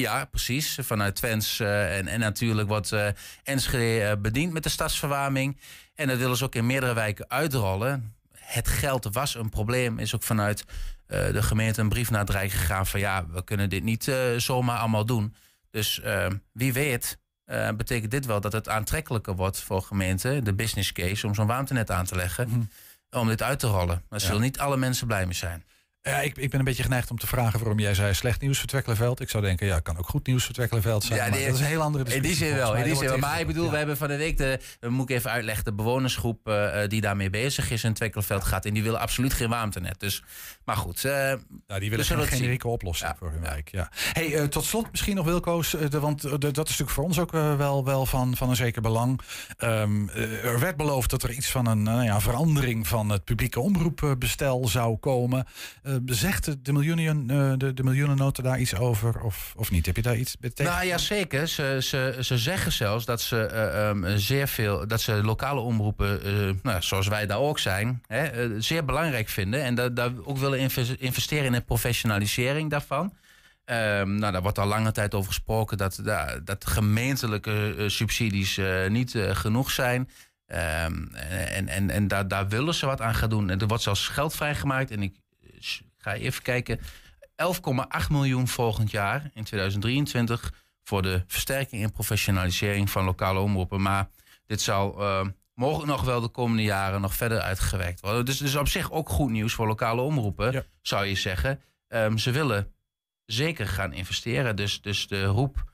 ja, precies. Vanuit Twents. en, en natuurlijk wordt Enschede bediend met de stadsverwarming. En dat willen ze ook in meerdere wijken uitrollen. Het geld was een probleem. Is ook vanuit de gemeente een brief naar het Rijk gegaan van ja, we kunnen dit niet eh, zomaar allemaal doen. Dus eh, wie weet eh, betekent dit wel dat het aantrekkelijker wordt voor gemeenten, de business case, om zo'n warmtenet aan te leggen, om dit uit te rollen. Daar zullen niet alle mensen blij mee zijn. Ja, ik, ik ben een beetje geneigd om te vragen waarom jij zei slecht nieuws voor Twekkelenveld. Ik zou denken, ja, kan ook goed nieuws voor Twekkelenveld zijn. maar die- dat is een heel andere In die discussie. zin wel. In die zin wel. Maar ik bedoel, we hebben van de week, de, moet ik even uitleggen, de bewonersgroep eh, die daarmee bezig is in Twekkelenveld gaat. En die willen absoluut geen warmtenet. Dus, maar goed. eh, Ja, die willen zullen geen generieke oplossing voor hun wijk. Ja. Hey, tot slot misschien nog Wilco's, de, want de- dat is natuurlijk voor ons ook wel, wel van, van een zeker belang. Ehm, eh, er werd beloofd dat er iets van een nou ja, verandering van het publieke omroepbestel zou komen. Eh, zegt de, miljoenen, eh, de, de miljoenennota daar iets over of, of niet? Heb je daar iets betekend? Nou ja, zeker. Ze, ze, ze zeggen zelfs dat ze eh, ehm, zeer veel, dat ze lokale omroepen, nou, zoals wij daar ook zijn, hè, zeer belangrijk vinden. En dat daar ook willen inves- investeren in de professionalisering daarvan. Ehm, nou, daar wordt al lange tijd over gesproken dat, da- dat gemeentelijke subsidies niet genoeg zijn. Ehm, en en, en daar, daar willen ze wat aan gaan doen. En er wordt zelfs geld vrijgemaakt. En ik ga even kijken. 11,8 miljoen volgend jaar in 2023 voor de versterking en professionalisering van lokale omroepen. Maar dit zal eh, mogelijk nog wel de komende jaren nog verder uitgewerkt worden. Dus, dus op zich ook goed nieuws voor lokale omroepen, zou je zeggen. Ehm, ze willen zeker gaan investeren. Dus, dus de roep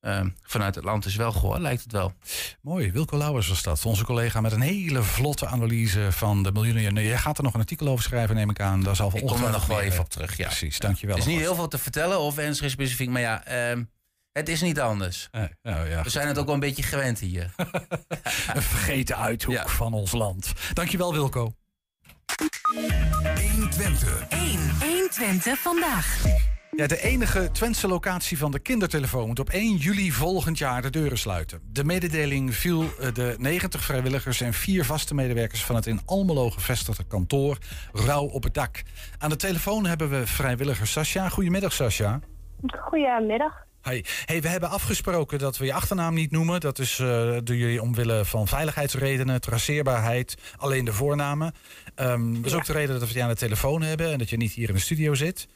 ehm, vanuit het land is wel gehoord, lijkt het wel. Mooi, Wilco Lauwers was dat. Onze collega met een hele vlotte analyse van de miljoenen. Jij gaat er nog een artikel over schrijven, neem ik aan. Daar zal Ik kom er nog wel even op terug. Ja. Precies, dankjewel. Er is niet heel veel te vertellen over Enschede specifiek, maar ja, ehm, het is niet anders. nou ja, We zijn het ook wel een beetje gewend hier. Een vergeten uithoek van ons land. Dankjewel, Wilco. 120. 1. 120 vandaag. Ja, de enige Twentse locatie van de kindertelefoon moet op 1 juli volgend jaar de deuren sluiten. De mededeling viel eh, de 90 vrijwilligers en vier vaste medewerkers van het in Almelo gevestigde kantoor rauw op het dak. Aan de telefoon hebben we vrijwilliger Sascha. Goedemiddag, Sascha. Goedemiddag. Hey. hey, we hebben afgesproken dat we je achternaam niet noemen. Dat is eh door jullie omwille van veiligheidsredenen, traceerbaarheid, alleen de voornamen. Ehm, dat is ook de reden dat we je aan de telefoon hebben en dat je niet hier in de studio zit.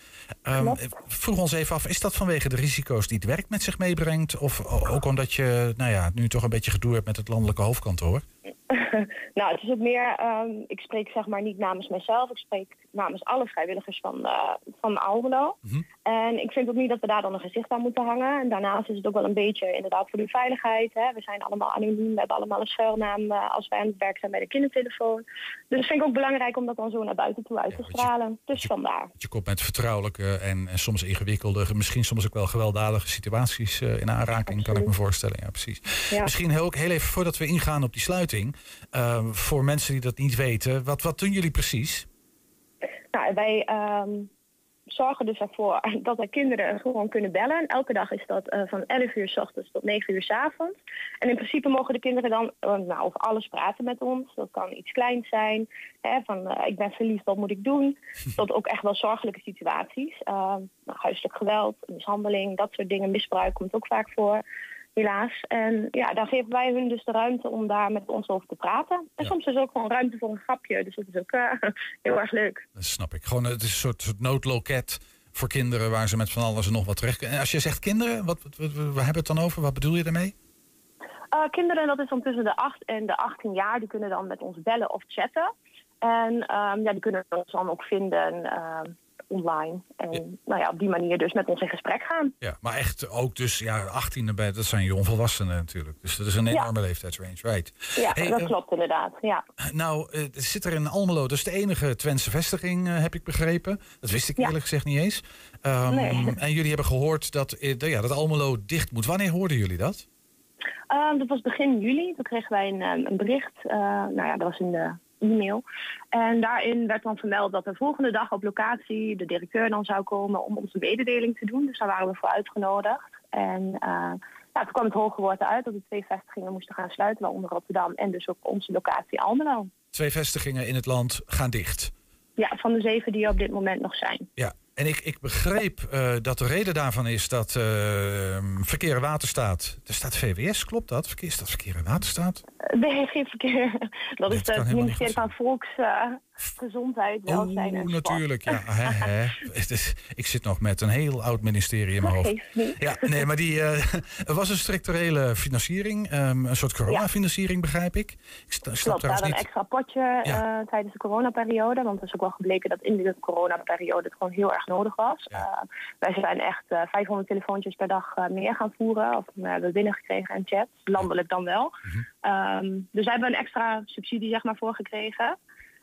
Ehm, vroeg ons even af, is dat vanwege de risico's die het werk met zich meebrengt? Of ook omdat je nou ja, nu toch een beetje gedoe hebt met het landelijke hoofdkantoor? nou, het is ook meer, ehm, ik spreek zeg maar niet namens mezelf, ik spreek namens alle vrijwilligers van, eh van Almelo. En ik vind ook niet dat we daar dan een gezicht aan moeten hangen. En daarnaast is het ook wel een beetje inderdaad voor de veiligheid. Hè. We zijn allemaal anoniem, we hebben allemaal een schuilnaam eh, als wij aan het werk zijn bij de kindertelefoon. Dus dat vind ik ook belangrijk om dat dan zo naar buiten toe uit te stralen. Dus vandaar. Je komt met vertrouwelijke en, en soms ingewikkelde, misschien soms ook wel gewelddadige situaties eh, in aanraking, kan ik me voorstellen. Ja, precies. Ja. Misschien heel, heel even voordat we ingaan op die sluiting, eh, voor mensen die dat niet weten, wat, wat doen jullie precies? Nou, wij ehm, zorgen dus ervoor dat er kinderen gewoon kunnen bellen. En elke dag is dat eh, van 11 uur s ochtends tot 9 uur s avonds. En in principe mogen de kinderen dan eh, nou, over alles praten met ons. Dat kan iets kleins zijn, hè, van eh, ik ben verliefd, wat moet ik doen? Tot ook echt wel zorgelijke situaties. Ehm, nou, huiselijk geweld, mishandeling, dat soort dingen, misbruik komt ook vaak voor. Helaas. En ja, dan geven wij hun dus de ruimte om daar met ons over te praten. En soms is er ook gewoon ruimte voor een grapje. Dus dat is ook eh, heel erg leuk. Dat snap ik. Gewoon, het is een soort, soort noodloket voor kinderen waar ze met van alles en nog wat terecht kunnen. En als je zegt kinderen, wat, wat, wat, waar hebben we het dan over? Wat bedoel je daarmee? Eh, kinderen, dat is dan tussen de 8 en de 18 jaar, die kunnen dan met ons bellen of chatten. En ehm, ja, die kunnen ons dan ook vinden ehm, online. En nou ja, op die manier dus met ons in gesprek gaan. Ja, maar echt ook dus, ja, 18 erbij, dat zijn jongvolwassenen natuurlijk. Dus dat is een enorme leeftijdsrange, right? Ja, Hey, dat eh, klopt inderdaad. Ja. Nou, er zit er in Almelo, dat is de enige Twentse vestiging, eh, heb ik begrepen. Dat wist ik eerlijk gezegd niet eens. Ehm, Nee. En jullie hebben gehoord dat, ja, dat Almelo dicht moet. Wanneer hoorden jullie dat? Ehm, dat was begin juli. Toen kregen wij een, ehm, een bericht. nou ja, dat was in de e-mail. En daarin werd dan vermeld dat de volgende dag op locatie de directeur dan zou komen om onze mededeling te doen. Dus daar waren we voor uitgenodigd. En eh, ja, toen kwam het hoge woord uit dat de twee vestigingen moesten gaan sluiten, waaronder Rotterdam en dus ook onze locatie Almelo. Twee vestigingen in het land gaan dicht. Ja, van de zeven die er op dit moment nog zijn. Ja, en ik, ik begreep eh, dat de reden daarvan is dat eh, Verkeer en Waterstaat... Er staat VWS, klopt dat? Verkeer, is dat Verkeer en Waterstaat? Nee, geen verkeer. Dat is het ministerie van Volksgezondheid, Welzijn en Sport. natuurlijk, ja. Hè, hè. Ik zit nog met een heel oud ministerie in mijn hoofd. Ja, nee, maar die, eh, er was een structurele financiering, ehm, een soort coronafinanciering, begrijp ik. Ik sta- Klopt, daar een niet. extra potje eh, tijdens de coronaperiode. Want het is ook wel gebleken dat in de coronaperiode het gewoon heel erg nodig was. Eh, wij zijn echt eh, 500 telefoontjes per dag meer gaan voeren. Of we hebben binnengekregen en chats, landelijk dan wel. Mhm. Ehm, dus daar hebben we een extra subsidie zeg maar, voor gekregen.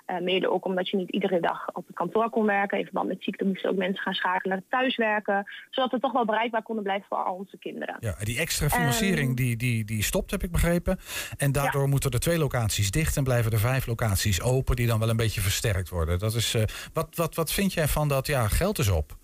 Eh, mede ook omdat je niet iedere dag op het kantoor kon werken. In verband met ziekte moesten ook mensen gaan schakelen naar thuiswerken. Zodat we toch wel bereikbaar konden blijven voor al onze kinderen. Ja, die extra financiering Ehm, die, die, die stopt, heb ik begrepen. En daardoor moeten er twee locaties dicht en blijven er vijf locaties open... die dan wel een beetje versterkt worden. Dat is, eh, wat, wat, wat vind jij van dat, ja, geld is op?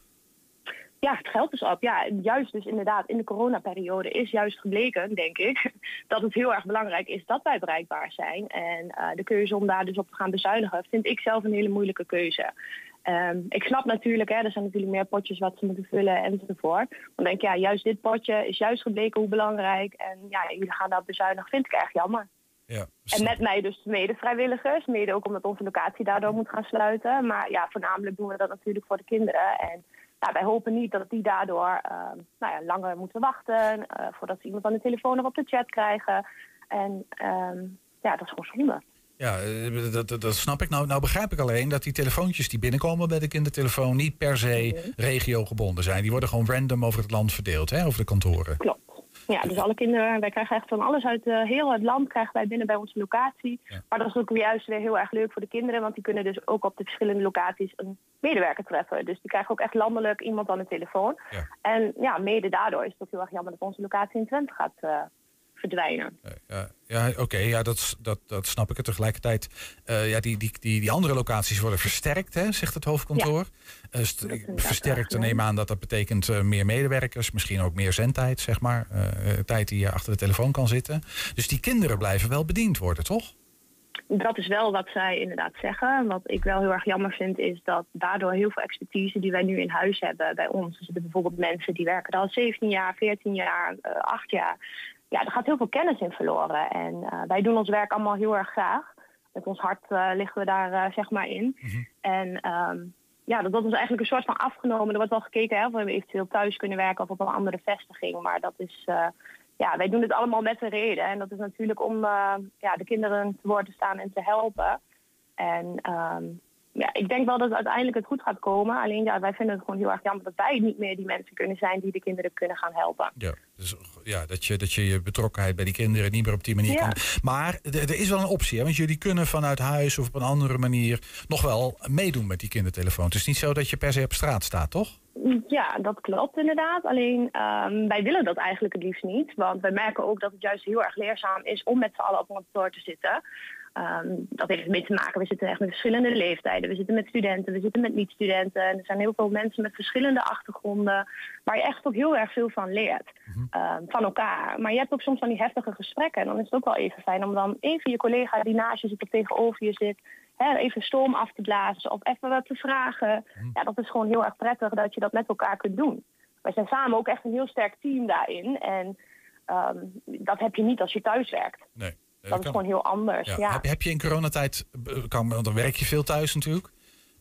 Ja, het geld is op. Ja, juist dus inderdaad in de coronaperiode is juist gebleken, denk ik, dat het heel erg belangrijk is dat wij bereikbaar zijn. En eh, de keuze om daar dus op te gaan bezuinigen, vind ik zelf een hele moeilijke keuze. Ehm, ik snap natuurlijk, hè, er zijn natuurlijk meer potjes wat ze moeten vullen enzovoort. Dan denk ik, ja, juist dit potje is juist gebleken hoe belangrijk. En ja, jullie gaan dat bezuinigen, vind ik erg jammer. Ja, En met mij dus mede vrijwilligers, mede ook omdat onze locatie daardoor moet gaan sluiten. Maar ja, voornamelijk doen we dat natuurlijk voor de kinderen. En nou, wij hopen niet dat die daardoor ehm, nou ja, langer moeten wachten eh, voordat ze iemand aan de telefoon of op de chat krijgen. En ehm, ja, dat is gewoon zonde. Ja, eh, dat, dat, dat snap ik. Nou, nou begrijp ik alleen dat die telefoontjes die binnenkomen bij de kindertelefoon... niet per se regiogebonden zijn. Die worden gewoon random over het land verdeeld, hè, over de kantoren. Klopt. Ja, dus alle kinderen, wij krijgen echt van alles uit eh, heel het land krijgen wij binnen bij onze locatie. Maar dat is ook weer juist weer heel erg leuk voor de kinderen, want die kunnen dus ook op de verschillende locaties een medewerker treffen. Dus die krijgen ook echt landelijk iemand aan de telefoon. En ja, mede daardoor is het ook heel erg jammer dat onze locatie in Twente gaat eh, verdwijnen. Ja, ja oké, ja, dat, dat, dat snap ik. En tegelijkertijd, eh, ja, die, die, die, die andere locaties worden versterkt, hè, zegt het hoofdkantoor. Eh, st- versterkt, dan neem aan dat dat betekent eh, meer medewerkers, misschien ook meer zendtijd, zeg maar. Eh, eh, tijd die je achter de telefoon kan zitten. Dus die kinderen blijven wel bediend worden, toch? Dat is wel wat zij inderdaad zeggen. Wat ik wel heel erg jammer vind, is dat daardoor heel veel expertise die wij nu in huis hebben bij ons. Er zitten bijvoorbeeld mensen die werken al 17 jaar, 14 jaar, eh 8 jaar. Ja, er gaat heel veel kennis in verloren. En eh, wij doen ons werk allemaal heel erg graag. Met ons hart eh, liggen we daar eh, zeg maar in. En ehm, ja, dat wordt ons eigenlijk een soort van afgenomen. Er wordt wel gekeken hè, of we eventueel thuis kunnen werken of op een andere vestiging. Maar dat is, ja, wij doen het allemaal met een reden. En dat is natuurlijk om ja, de kinderen te woord te staan en te helpen. En ehm, ja, ik denk wel dat uiteindelijk het goed gaat komen. Alleen ja, wij vinden het gewoon heel erg jammer dat wij niet meer die mensen kunnen zijn die de kinderen kunnen gaan helpen. Ja, dus, ja dat, je, dat je je betrokkenheid bij die kinderen niet meer op die manier Ja. kan. Maar er er is wel een optie, hè? want jullie kunnen vanuit huis of op een andere manier nog wel meedoen met die kindertelefoon. Het is niet zo dat je per se op straat staat, toch? Ja, dat klopt inderdaad. Alleen ehm, wij willen dat eigenlijk het liefst niet. Want wij merken ook dat het juist heel erg leerzaam is om met z'n allen op een kantoor te zitten. Ehm, dat heeft ermee te maken, we zitten echt met verschillende leeftijden. We zitten met studenten, we zitten met niet-studenten. En er zijn heel veel mensen met verschillende achtergronden. Waar je echt ook heel erg veel van leert. ehm, van elkaar. Maar je hebt ook soms van die heftige gesprekken. En dan is het ook wel even fijn om dan even je collega die naast je zit of tegenover je zit. Hè, even stoom af te blazen of even wat te vragen. Ja, dat is gewoon heel erg prettig dat je dat met elkaar kunt doen. Wij zijn samen ook echt een heel sterk team daarin. En ehm, dat heb je niet als je thuis werkt. Nee. Dat is gewoon heel anders. Ja. Heb, heb je in coronatijd, eh, kan, want dan werk je veel thuis natuurlijk.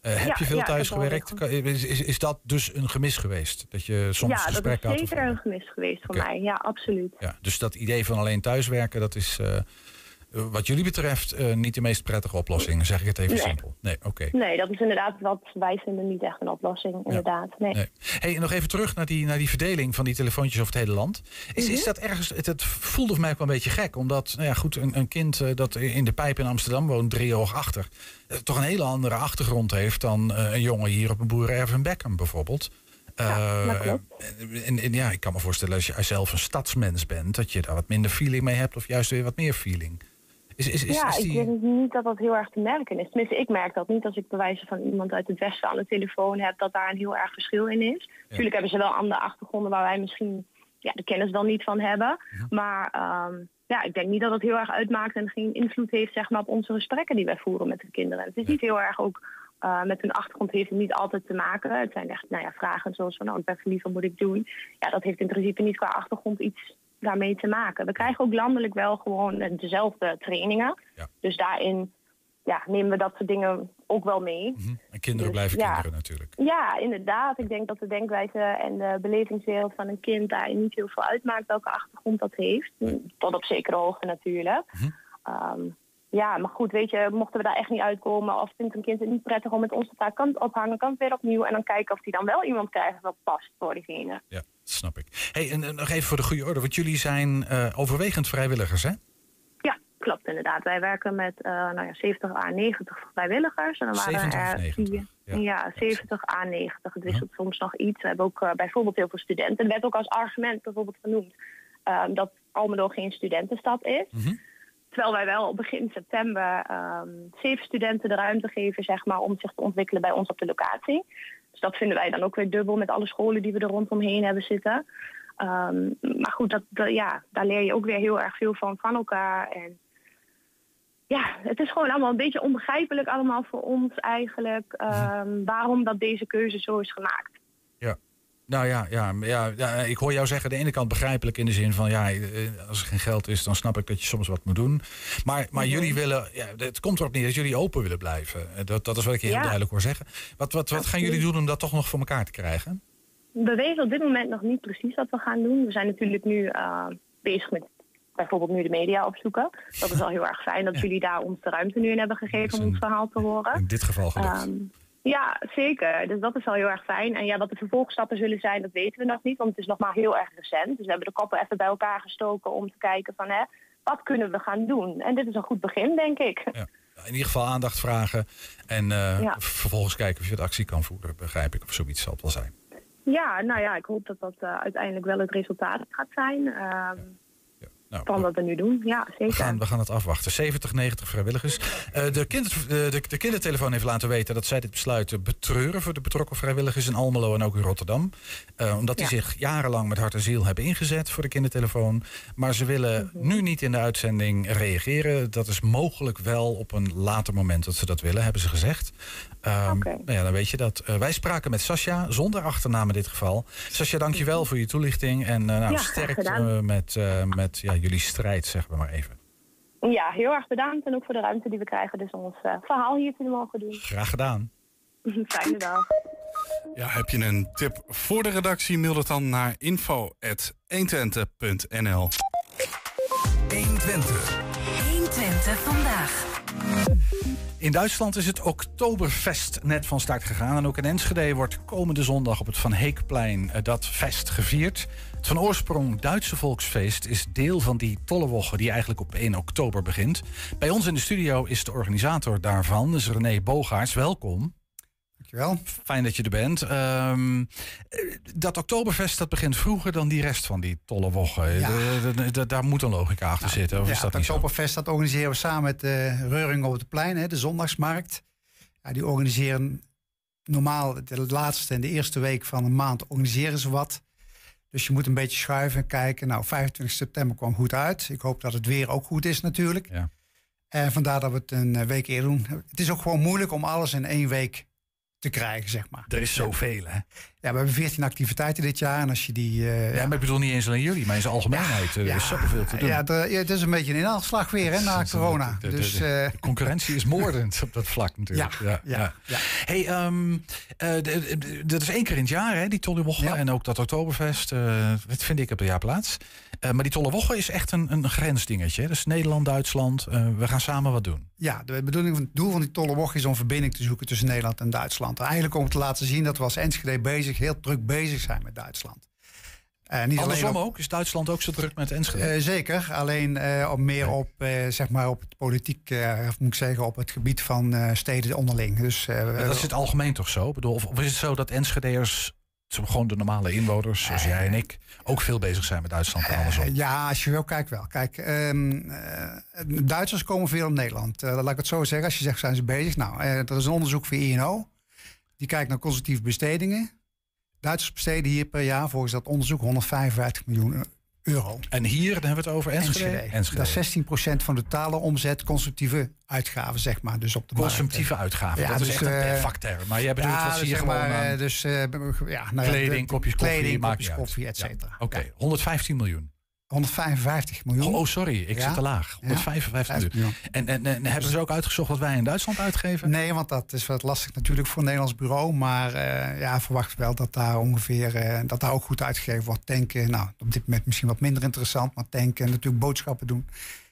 Eh, heb je veel thuis gewerkt? Kan- Is, is, is dat dus een gemis geweest? Dat je soms ja, dat is gesprekken had? zeker een gemis geweest voor mij. Ja, absoluut. Ja, dus dat idee van alleen thuiswerken, dat is eh, wat jullie betreft eh, niet de meest prettige oplossing. Zeg ik het even Nee. simpel. Nee, oké. Nee, dat is inderdaad wat wij vinden niet echt een oplossing. Inderdaad. Nee. Nee. Hey, nog even terug naar die, naar die verdeling van die telefoontjes over het hele land. Is, is dat ergens, het, het voelde voor mij ook wel een beetje gek. Omdat, nou ja, goed, een, een kind eh, dat in de pijp in Amsterdam woont, drie hoog achter. eh, toch een hele andere achtergrond heeft dan een jongen hier op een boerenerf in Beckham bijvoorbeeld. Klopt. en, en ja, ik kan me voorstellen als je zelf een stadsmens bent, dat je daar wat minder feeling mee hebt, of juist weer wat meer feeling. Is, is, is, ja, ik denk niet dat dat heel erg te merken is. Tenminste, ik merk dat niet als ik bewijzen van iemand uit het westen aan de telefoon heb, dat daar een heel erg verschil in is. Natuurlijk hebben ze wel andere achtergronden waar wij misschien ja, de kennis dan niet van hebben. Maar ehm, ja, ik denk niet dat het heel erg uitmaakt en geen invloed heeft zeg maar, op onze gesprekken die wij voeren met de kinderen. Het is niet heel erg ook eh, met hun achtergrond heeft het niet altijd te maken. Het zijn echt nou ja, vragen zoals van, oh, ik ben verliefd, wat moet ik doen? Ja, dat heeft in principe niet qua achtergrond iets daarmee te maken. We krijgen ook landelijk wel gewoon eh, dezelfde trainingen. Dus daarin ja, nemen we dat soort dingen ook wel mee. en kinderen dus, blijven ja. kinderen natuurlijk. Ja, inderdaad. Ik denk dat de denkwijze en de belevingswereld van een kind daarin niet heel veel uitmaakt welke achtergrond dat heeft. Tot op zekere hoogte natuurlijk. Ehm, ja, maar goed, weet je, mochten we daar echt niet uitkomen of vindt een kind het niet prettig om met ons te praten, kan het ophangen, kan het weer opnieuw en dan kijken of hij dan wel iemand krijgt wat past voor diegene. Ja, snap ik. Hey, en, en nog even voor de goede orde, want jullie zijn eh, overwegend vrijwilligers, hè? Ja, klopt inderdaad. Wij werken met eh, nou ja, 70 à 90 vrijwilligers. En dan waren 70 of er 90? vier. Ja, 70 à 90. Het wisselt soms nog iets. We hebben ook eh, bijvoorbeeld heel veel studenten. Er werd ook als argument bijvoorbeeld genoemd ehm, dat Almelo geen studentenstad is. Terwijl wij wel begin september ehm, zeven studenten de ruimte geven zeg maar, om zich te ontwikkelen bij ons op de locatie. Dus dat vinden wij dan ook weer dubbel met alle scholen die we er rondomheen hebben zitten. Ehm, maar goed, dat, ja, daar leer je ook weer heel erg veel van van elkaar. En ja, het is gewoon allemaal een beetje onbegrijpelijk allemaal voor ons eigenlijk. ehm, waarom dat deze keuze zo is gemaakt. Nou ja, ja, ja, ja, ik hoor jou zeggen, de ene kant begrijpelijk in de zin van, ja, eh, als er geen geld is, dan snap ik dat je soms wat moet doen. Maar, maar jullie willen, ja, het komt erop neer dat jullie open willen blijven. Eh, Dat, dat is wat ik je heel duidelijk hoor zeggen. Wat, wat, wat gaan jullie doen om dat toch nog voor elkaar te krijgen? We weten op dit moment nog niet precies wat we gaan doen. We zijn natuurlijk nu eh, bezig met bijvoorbeeld nu de media opzoeken. Dat is al heel erg fijn dat jullie daar ons de ruimte nu in hebben gegeven om ons verhaal te horen. In dit geval gelukt. Ehm, ja, zeker. Dus dat is wel heel erg fijn. En ja, wat de vervolgstappen zullen zijn, dat weten we nog niet. Want het is nog maar heel erg recent. Dus we hebben de koppen even bij elkaar gestoken om te kijken van... Hè, wat kunnen we gaan doen? En dit is een goed begin, denk ik. In ieder geval aandacht vragen en eh, Ja. vervolgens kijken of je het actie kan voeren, begrijp ik. Of zoiets zal het wel zijn. Ja, nou ja, ik hoop dat dat eh, uiteindelijk wel het resultaat gaat zijn. Ehm, van wat we nu doen. Ja, We zeker. gaan, we gaan het afwachten. 70, 90 vrijwilligers. Eh, de, kinder, de, de, de kindertelefoon heeft laten weten dat zij dit besluit eh, betreuren voor de betrokken vrijwilligers in Almelo en ook in Rotterdam. Eh, omdat die zich jarenlang met hart en ziel hebben ingezet voor de kindertelefoon. Maar ze willen Mhm. nu niet in de uitzending reageren. Dat is mogelijk wel op een later moment dat ze dat willen, hebben ze gezegd. Nou ja, dan weet je dat. Eh, wij spraken met Sascha, zonder achternaam in dit geval. Sascha, dankjewel voor je toelichting. En eh nou, Ja, eh, met, eh, met ja, jullie strijd, zeggen we maar even. Ja, heel erg bedankt. En ook voor de ruimte die we krijgen. Dus om ons eh, verhaal hier te mogen doen. Graag gedaan. Fijne dag. Ja, heb je een tip voor de redactie? Mail het dan naar info.120.nl 120. 120 vandaag. In Duitsland is het Oktoberfest net van start gegaan. En ook in Enschede wordt komende zondag op het Van Heekplein eh, dat fest gevierd. Het van oorsprong Duitse volksfeest is deel van die Tollewoche die eigenlijk op 1 oktober begint. Bij ons in de studio is de organisator daarvan, dus René Bogaerts. Welkom. Dankjewel. Fijn dat je er bent. Ehm, eh, dat Oktoberfest dat begint vroeger dan die rest van die Tollewoche. Ja. Eh, d- d- daar moet een logica achter zitten. Of ja, is dat het? Oktoberfest dat organiseren we samen met de Reuring op het Plein, hè, de zondagsmarkt. Ja, die organiseren normaal de laatste en de eerste week van een maand organiseren ze wat. Dus je moet een beetje schuiven en kijken. Nou, 25 september kwam goed uit. Ik hoop dat het weer ook goed is natuurlijk. Ja. En vandaar dat we het een eh, week eerder doen. Het is ook gewoon moeilijk om alles in één week te krijgen, zeg maar. Er is zoveel, hè? Ja, we hebben 14 activiteiten dit jaar. En als je die. uh, ja, maar ik bedoel niet eens alleen jullie, maar in zijn algemeenheid. Ja, er is zoveel te doen. Ja, het is een beetje een inhaalslag weer hè, na corona. De, de, dus, de, de, uh, concurrentie is moordend op dat vlak natuurlijk. Ja, ja, ja. Hey, um, uh, dat is één keer in het jaar, hè, die Tollewoche. En ook dat Oktoberfest. dat vind ik op een jaar plaats. maar die Tollewoche is echt een, een grensdingetje. Hè? Dus Nederland, Duitsland. we gaan samen wat doen. Ja, de bedoeling van het doel van die Tollewoche is om verbinding te zoeken tussen Nederland en Duitsland. Eigenlijk om te laten zien dat we als Enschede bezig, heel druk bezig zijn met Duitsland. Uh, niet Andersom ook? Is Duitsland ook zo druk met Enschede? Uh, zeker, alleen uh, op meer op, zeg maar op het politiek, moet ik zeggen, op het gebied van steden onderling. Dus, dat is het algemeen toch zo? Ik bedoel, of, of is het zo dat Enschede'ers gewoon de normale inwoners, zoals jij en ik, ook veel bezig zijn met Duitsland en andersom. ja, als je wel kijkt wel. Kijk, um, Duitsers komen veel in Nederland. laat ik het zo zeggen. Als je zegt, zijn ze bezig? Nou, er is een onderzoek voor INO. Die kijkt naar consultieve bestedingen. Duitsers besteden hier per jaar volgens dat onderzoek 155 miljoen euro. En hier dan hebben we het over Enschede? Enschede. Dat is 16% van de totale omzet consumptieve uitgaven, zeg maar. Dus op de consumptieve markt. uitgaven, ja, dat dus, is echt een uh, vakterm. Maar jij bedoelt ja, wat zie je gewoon maar, uh, dus, uh, ja, nou, kleding, kopjes koffie, kopjes koffie, et cetera. Ja. Oké, okay. 115 miljoen. 155 miljoen. Oh, sorry, ik ja? zit te laag. 155 ja? miljoen. En, en, en, hebben ze ook uitgezocht wat wij in Duitsland uitgeven? Nee, want dat is wat lastig natuurlijk voor een Nederlands bureau. Maar uh, ja, verwacht wel dat daar ongeveer uh, dat daar ook goed uitgegeven wordt. Tanken, nou, op dit moment misschien wat minder interessant, maar tanken en natuurlijk boodschappen doen.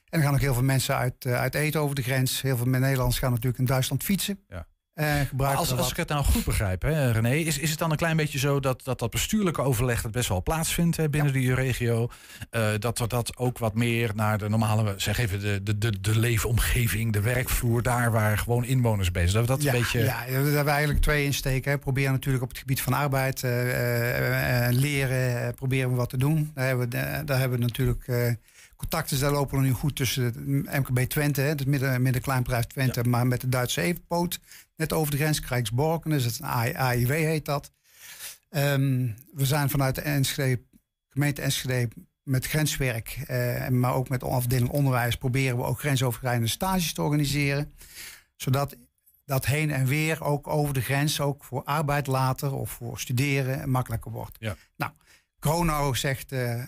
En er gaan ook heel veel mensen uit, uh, uit eten over de grens. Heel veel Nederlanders gaan natuurlijk in Duitsland fietsen. Ja. Uh, als, als ik het nou goed begrijp, hè, René, is, is het dan een klein beetje zo dat dat, dat bestuurlijke overleg dat best wel plaatsvindt hè, binnen ja. die regio? Uh, dat we dat ook wat meer naar de normale, zeg even, de, de, de, de leefomgeving, de werkvloer, daar waar gewoon inwoners bezig zijn. Dat, dat ja, een beetje... ja, daar hebben we eigenlijk twee insteken. Hè. Proberen natuurlijk op het gebied van arbeid, uh, leren, proberen we wat te doen. Daar hebben we, daar hebben we natuurlijk contacten daar lopen nu goed tussen het MKB Twente, hè, het midden, middenkleinbedrijf Twente, ja. maar met de Duitse Evenpoot. Net over de grens, Krijgsborken, dus het een AIW heet dat. Um, we zijn vanuit de Enschede, gemeente Enschede met grenswerk, uh, maar ook met de afdeling onderwijs, proberen we ook grensoverschrijdende stages te organiseren. Zodat dat heen en weer ook over de grens, ook voor arbeid later of voor studeren, makkelijker wordt. Ja. Nou, Gronau zegt, uh,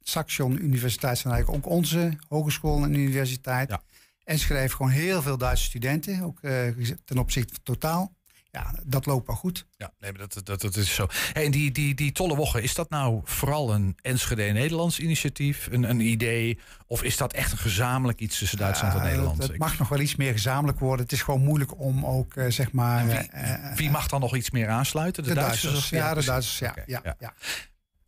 Saxion Universiteit zijn eigenlijk ook onze hogeschool en universiteit. Ja. Enschede heeft gewoon heel veel Duitse studenten, ook uh, ten opzichte van totaal. Ja, dat loopt wel goed. Ja, nee, maar dat, dat, dat is zo. Hey, en die, die, die Tollewoche, is dat nou vooral een Enschede-Nederlands initiatief, een, een idee? Of is dat echt een gezamenlijk iets tussen Duitsland en Nederland? Het mag nog wel iets meer gezamenlijk worden. Het is gewoon moeilijk om ook, uh, zeg maar... Wie, uh, wie, mag dan nog iets meer aansluiten? De, Duitsers? Ja, de Duitsers, ja. Ja, ja.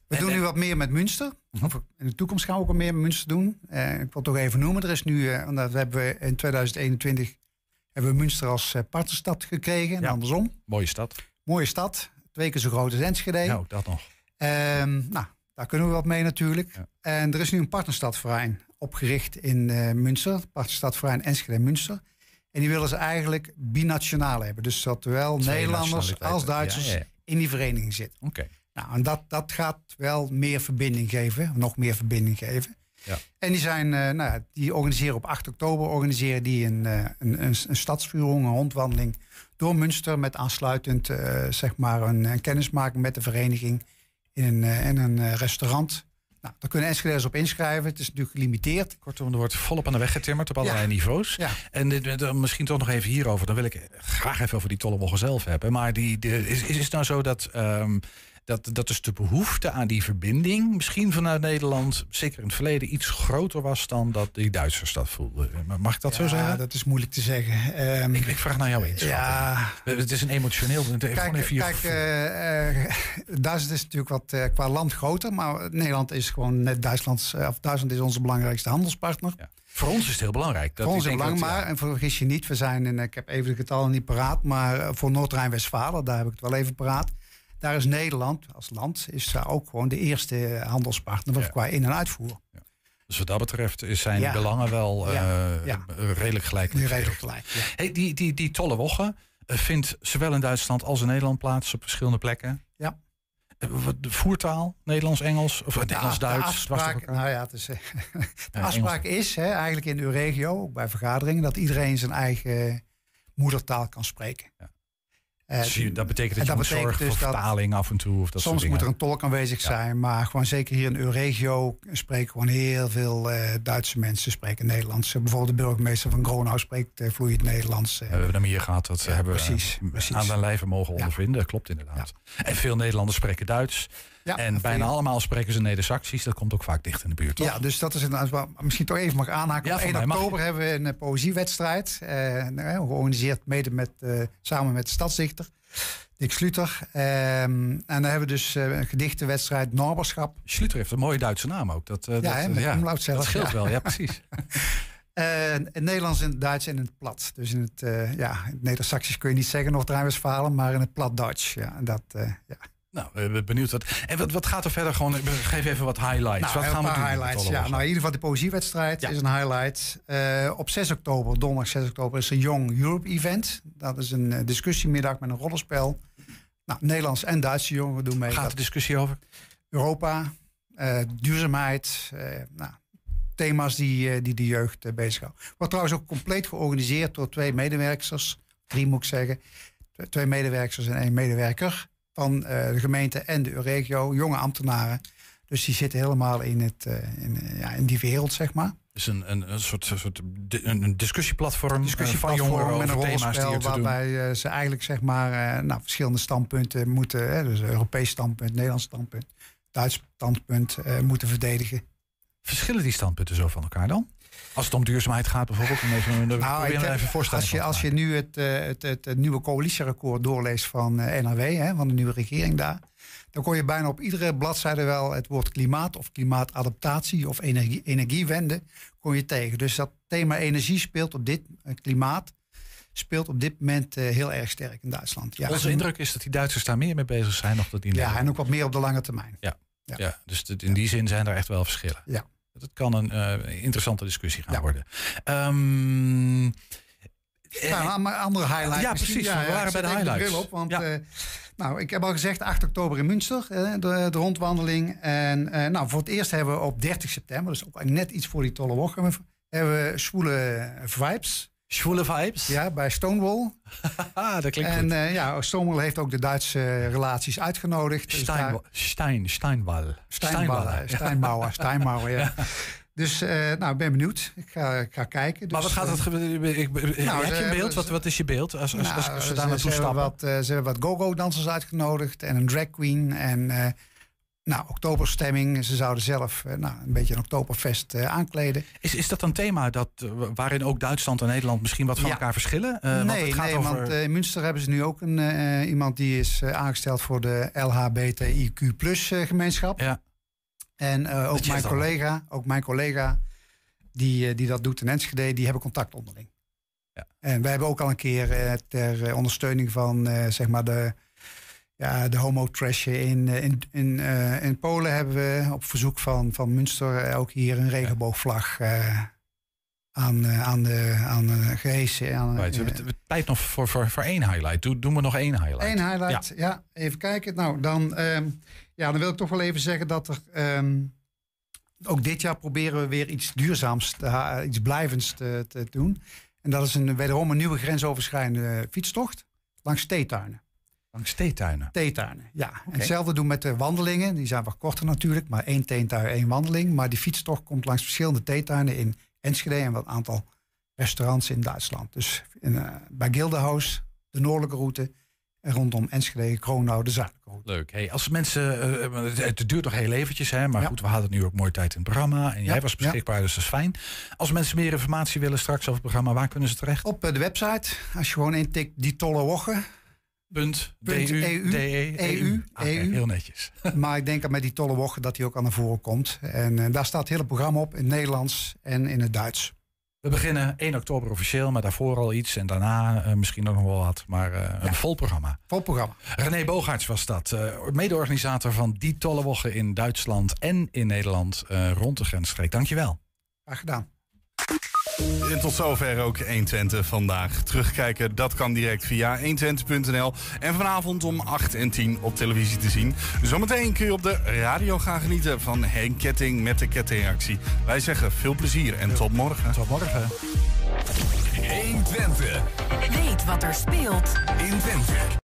We en, doen nu wat meer met Münster. Of in de toekomst gaan we ook wat meer met Münster doen. Uh, ik wil toch even noemen. Er is nu, uh, dat hebben we in 2021 hebben we Münster als uh, partnerstad gekregen. En ja. andersom. Mooie stad. Mooie stad. Twee keer zo groot als Enschede. Ook dat nog. Um, nou, daar kunnen we wat mee natuurlijk. Ja. En er is nu een partnerstadverein opgericht in Münster. Partnerstadverein Enschede-Münster. En die willen ze eigenlijk binationaal hebben. Dus dat zowel Nederlanders als Duitsers ja, in die vereniging zitten. Oké. Okay. Nou, en dat, dat gaat wel meer verbinding geven, nog meer verbinding geven. Ja. En die, zijn, uh, nou, die organiseren op 8 oktober organiseren die een, uh, een, een, een rondwandeling door Münster met aansluitend uh, zeg maar een, een, kennismaking met de vereniging in een, in een restaurant. Nou, daar kunnen Enschede's op inschrijven. Het is natuurlijk gelimiteerd. Kortom, er wordt volop aan de weg getimmerd op allerlei ja. niveaus. Ja. En dit, misschien toch nog even hierover. Dan wil ik graag even over die Tollewogge zelf hebben. Maar die, de, is, is het nou zo dat... Um, dat, dat dus de behoefte aan die verbinding misschien vanuit Nederland, zeker in het verleden, iets groter was dan dat die Duitsers dat voelden. Mag ik dat ja, zo zeggen? Ja, dat is moeilijk te zeggen. Um, ik, ik, vraag naar jou eens. Ja, het is een emotioneel. Kijk, even kijk uh, uh, Duitsland is natuurlijk wat uh, qua land groter, maar Nederland is gewoon net Duitsland, of Duitsland is onze belangrijkste handelspartner. Ja. Voor ons is het heel belangrijk. Dat voor ons is belangrijk, maar, en vergis je niet, we zijn, in, ik heb even de getallen niet paraat, maar voor Noord-Rijn-Westfalen, daar heb ik het wel even paraat. Daar is Nederland als land is daar ook gewoon de eerste handelspartner ja. qua in- en uitvoer. Ja. Dus wat dat betreft zijn belangen wel uh, redelijk gelijk. Redelijk gelijk hey, die, die, die Tollewogge uh, vindt zowel in Duitsland als in Nederland plaats op verschillende plekken. Ja. De voertaal, Nederlands, Engels of Nederlands, Duits? De afspraak, nou ja, het is, de afspraak is hè, eigenlijk in uw regio, ook bij vergaderingen, dat iedereen zijn eigen moedertaal kan spreken. Ja. Eh, Dus dat betekent dat je moet zorgen dus voor vertaling af en toe. Of dat Soms moet er een tolk aanwezig zijn, maar gewoon zeker hier in Euregio spreken gewoon heel veel eh, Duitse mensen spreken Nederlands. Bijvoorbeeld de burgemeester van Gronau spreekt eh, vloeiend Nederlands. We hebben hem hier gehad, dat Ja, hebben precies, we precies. aan den lijve mogen ondervinden. Klopt inderdaad. En veel Nederlanders spreken Duits. Ja, en bijna allemaal spreken ze Neder-Saxisch. Dat komt ook vaak dicht in de buurt, toch? Ja, dus dat is wel- misschien toch even mag aanhaken. Ja, Op voor 1 mij mag oktober hebben we een eh, poëziewedstrijd. eh, nou, georganiseerd mede met, eh, samen met de stadsdichter Dick Sluter. Ehm, en dan hebben we dus eh, een gedichtenwedstrijd Norberschap. Sluter heeft een mooie Duitse naam ook. Dat, Ja, dat, hè, met zelf, Dat scheelt ja. wel, ja precies. In het Nederlands, in het Duits en in het plat. Dus in het, ja, in het Neder-Saxisch kun je niet zeggen nog Rijnwestfalen, maar in het plat Duits. Ja, en dat, ja. Nou, benieuwd. Wat, en wat, wat gaat er verder? Gewoon, geef even wat highlights. Nou, wat gaan we doen? highlights. Ja, nou, in ieder geval de poëziewedstrijd is een highlight. Eh, op 6 oktober, donderdag 6 oktober, is een Young Europe event. Dat is een eh, discussiemiddag met een rollenspel. Nou, Nederlands en Duitse jongeren doen mee. Gaat Dat- de discussie over? Europa, eh, duurzaamheid, nou, thema's die, die de jeugd bezighouden. Wordt trouwens ook compleet georganiseerd door twee medewerkers, drie moet ik zeggen. Twee- Twee medewerkers en één medewerker van eh, de gemeente en de regio, jonge ambtenaren. Dus die zitten helemaal in, het, eh, in, eh, ja, in die wereld, zeg maar. Dus een, een, een soort, soort een, discussieplatform, discussieplatform van jongeren met een over thema's die er te waarbij ze eigenlijk zeg maar nou, verschillende standpunten moeten, hè, dus Europees standpunt, Nederlands standpunt, Duits standpunt eh, moeten verdedigen. Verschillen die standpunten zo van elkaar dan? Als het om duurzaamheid gaat bijvoorbeeld. Om even, nou, ik even voorstellen. als, je, als je nu het, eh, het, het, het nieuwe coalitieakkoord doorleest van eh, NRW, hè, van de nieuwe regering daar, dan kon je bijna op iedere bladzijde wel het woord klimaat of klimaatadaptatie of energie, energiewende kon je tegen. Dus dat thema energie speelt op dit eh, klimaat speelt op dit moment heel erg sterk in Duitsland. Ja, Onze indruk is dat die Duitsers daar meer mee bezig zijn nog dat die Ja, en ook wat meer op de lange termijn. Ja, ja. dus in die zin zijn er echt wel verschillen. Ja. Dat kan een eh, interessante discussie gaan worden. Ehm, Nou, een andere highlight. Ja, precies, we ik waren bij de highlights. op, want eh, nou, ik heb al gezegd 8 oktober in Münster, eh, de, de rondwandeling. En eh, nou, voor het eerst hebben we op 30 september, dus ook net iets voor die tolle woche, hebben we Zwoele Vibes. Zwoele Vibes? Ja, bij Stonewall. Ah, dat klinkt en goed. eh, ja, Stonewall heeft ook de Duitse relaties uitgenodigd. Dus Stein, daar- Stein, Steinwall. Steinbauer, Steinbauer, Steinbauer, ja. Dus eh, nou, ik ben benieuwd. Ik ga, ik ga kijken. Maar Dus, wat gaat het eh, gebeuren? Ik- heb Nou, je een beeld? Wat, wat is je beeld als, als, Nou, als we ze- daar naartoe ze hebben stappen? Wat, eh, ze hebben wat go-go-dansers uitgenodigd en een drag queen. En eh, nou, oktoberstemming. Ze zouden zelf eh, nou, een beetje een oktoberfest eh, aankleden. Is, is dat een thema dat, eh, waarin ook Duitsland en Nederland misschien wat van Ja. elkaar verschillen? Eh, want nee, het gaat nee over... want in Münster hebben ze nu ook een, iemand die is aangesteld voor de LHBTIQ plus gemeenschap. Ja. En ook, mijn al- collega, ook mijn collega die, die dat doet in Enschede, die hebben contact onderling. Ja. En wij hebben ook al een keer ter ondersteuning van zeg maar de, ja, de homo-trash in, eh, in, in, eh, in Polen hebben we op verzoek van, van Münster eh, ook hier een regenboogvlag aan, aan, de, aan eh, gehesen. Aan, Right, we hebben tijd nog voor, voor, voor één highlight. Doe, doen we nog één highlight. Eén highlight, ja. Even kijken. Nou, dan, ehm, ja, dan wil ik toch wel even zeggen dat er... ehm, ook dit jaar proberen we weer iets duurzaams, te iets blijvends te, te doen. En dat is een, wederom een nieuwe grensoverschrijdende fietstocht langs theetuinen. Langs theetuinen? Theetuinen, ja. En hetzelfde doen met de wandelingen. Die zijn wat korter natuurlijk, maar één theetuin, één wandeling. Maar die fietstocht komt langs verschillende theetuinen in Enschede... en wat aantal restaurants in Duitsland. Dus in, eh, bij Gildenhuis, de noordelijke route... en rondom Enschede, Kronau, de zuidelijke route. Leuk. Hey, als mensen, eh, eh, het, duurt nog heel eventjes, hè, maar goed, we hadden nu ook mooi tijd in het programma. En jij Ja, was beschikbaar, dus dat is fijn. Als mensen meer informatie willen straks over het programma, waar kunnen ze terecht? Op de website, als je gewoon intikt die tolle woche. Punt, EU, DE, EU, Ah, oké, EU. heel netjes. maar ik denk dat met die tolle woche dat die ook aan naar voren komt. En eh, daar staat het hele programma op in het Nederlands en in het Duits. We beginnen 1 oktober officieel, maar daarvoor al iets. En daarna eh, misschien ook nog wel wat, maar eh, een vol programma. Vol programma. René Bogaerts was dat. mede-organisator van die tolle woche in Duitsland en in Nederland rond de grensstreek. Dankjewel. Graag gedaan. En tot zover ook 120 vandaag. Terugkijken, dat kan direct via 120.nl. En vanavond om 8 en 10 op televisie te zien. Zometeen kun je op de radio gaan genieten van Henk Ketting met de kettingactie. Wij zeggen veel plezier en tot morgen. Tot morgen. 120. Weet wat er speelt in Twente.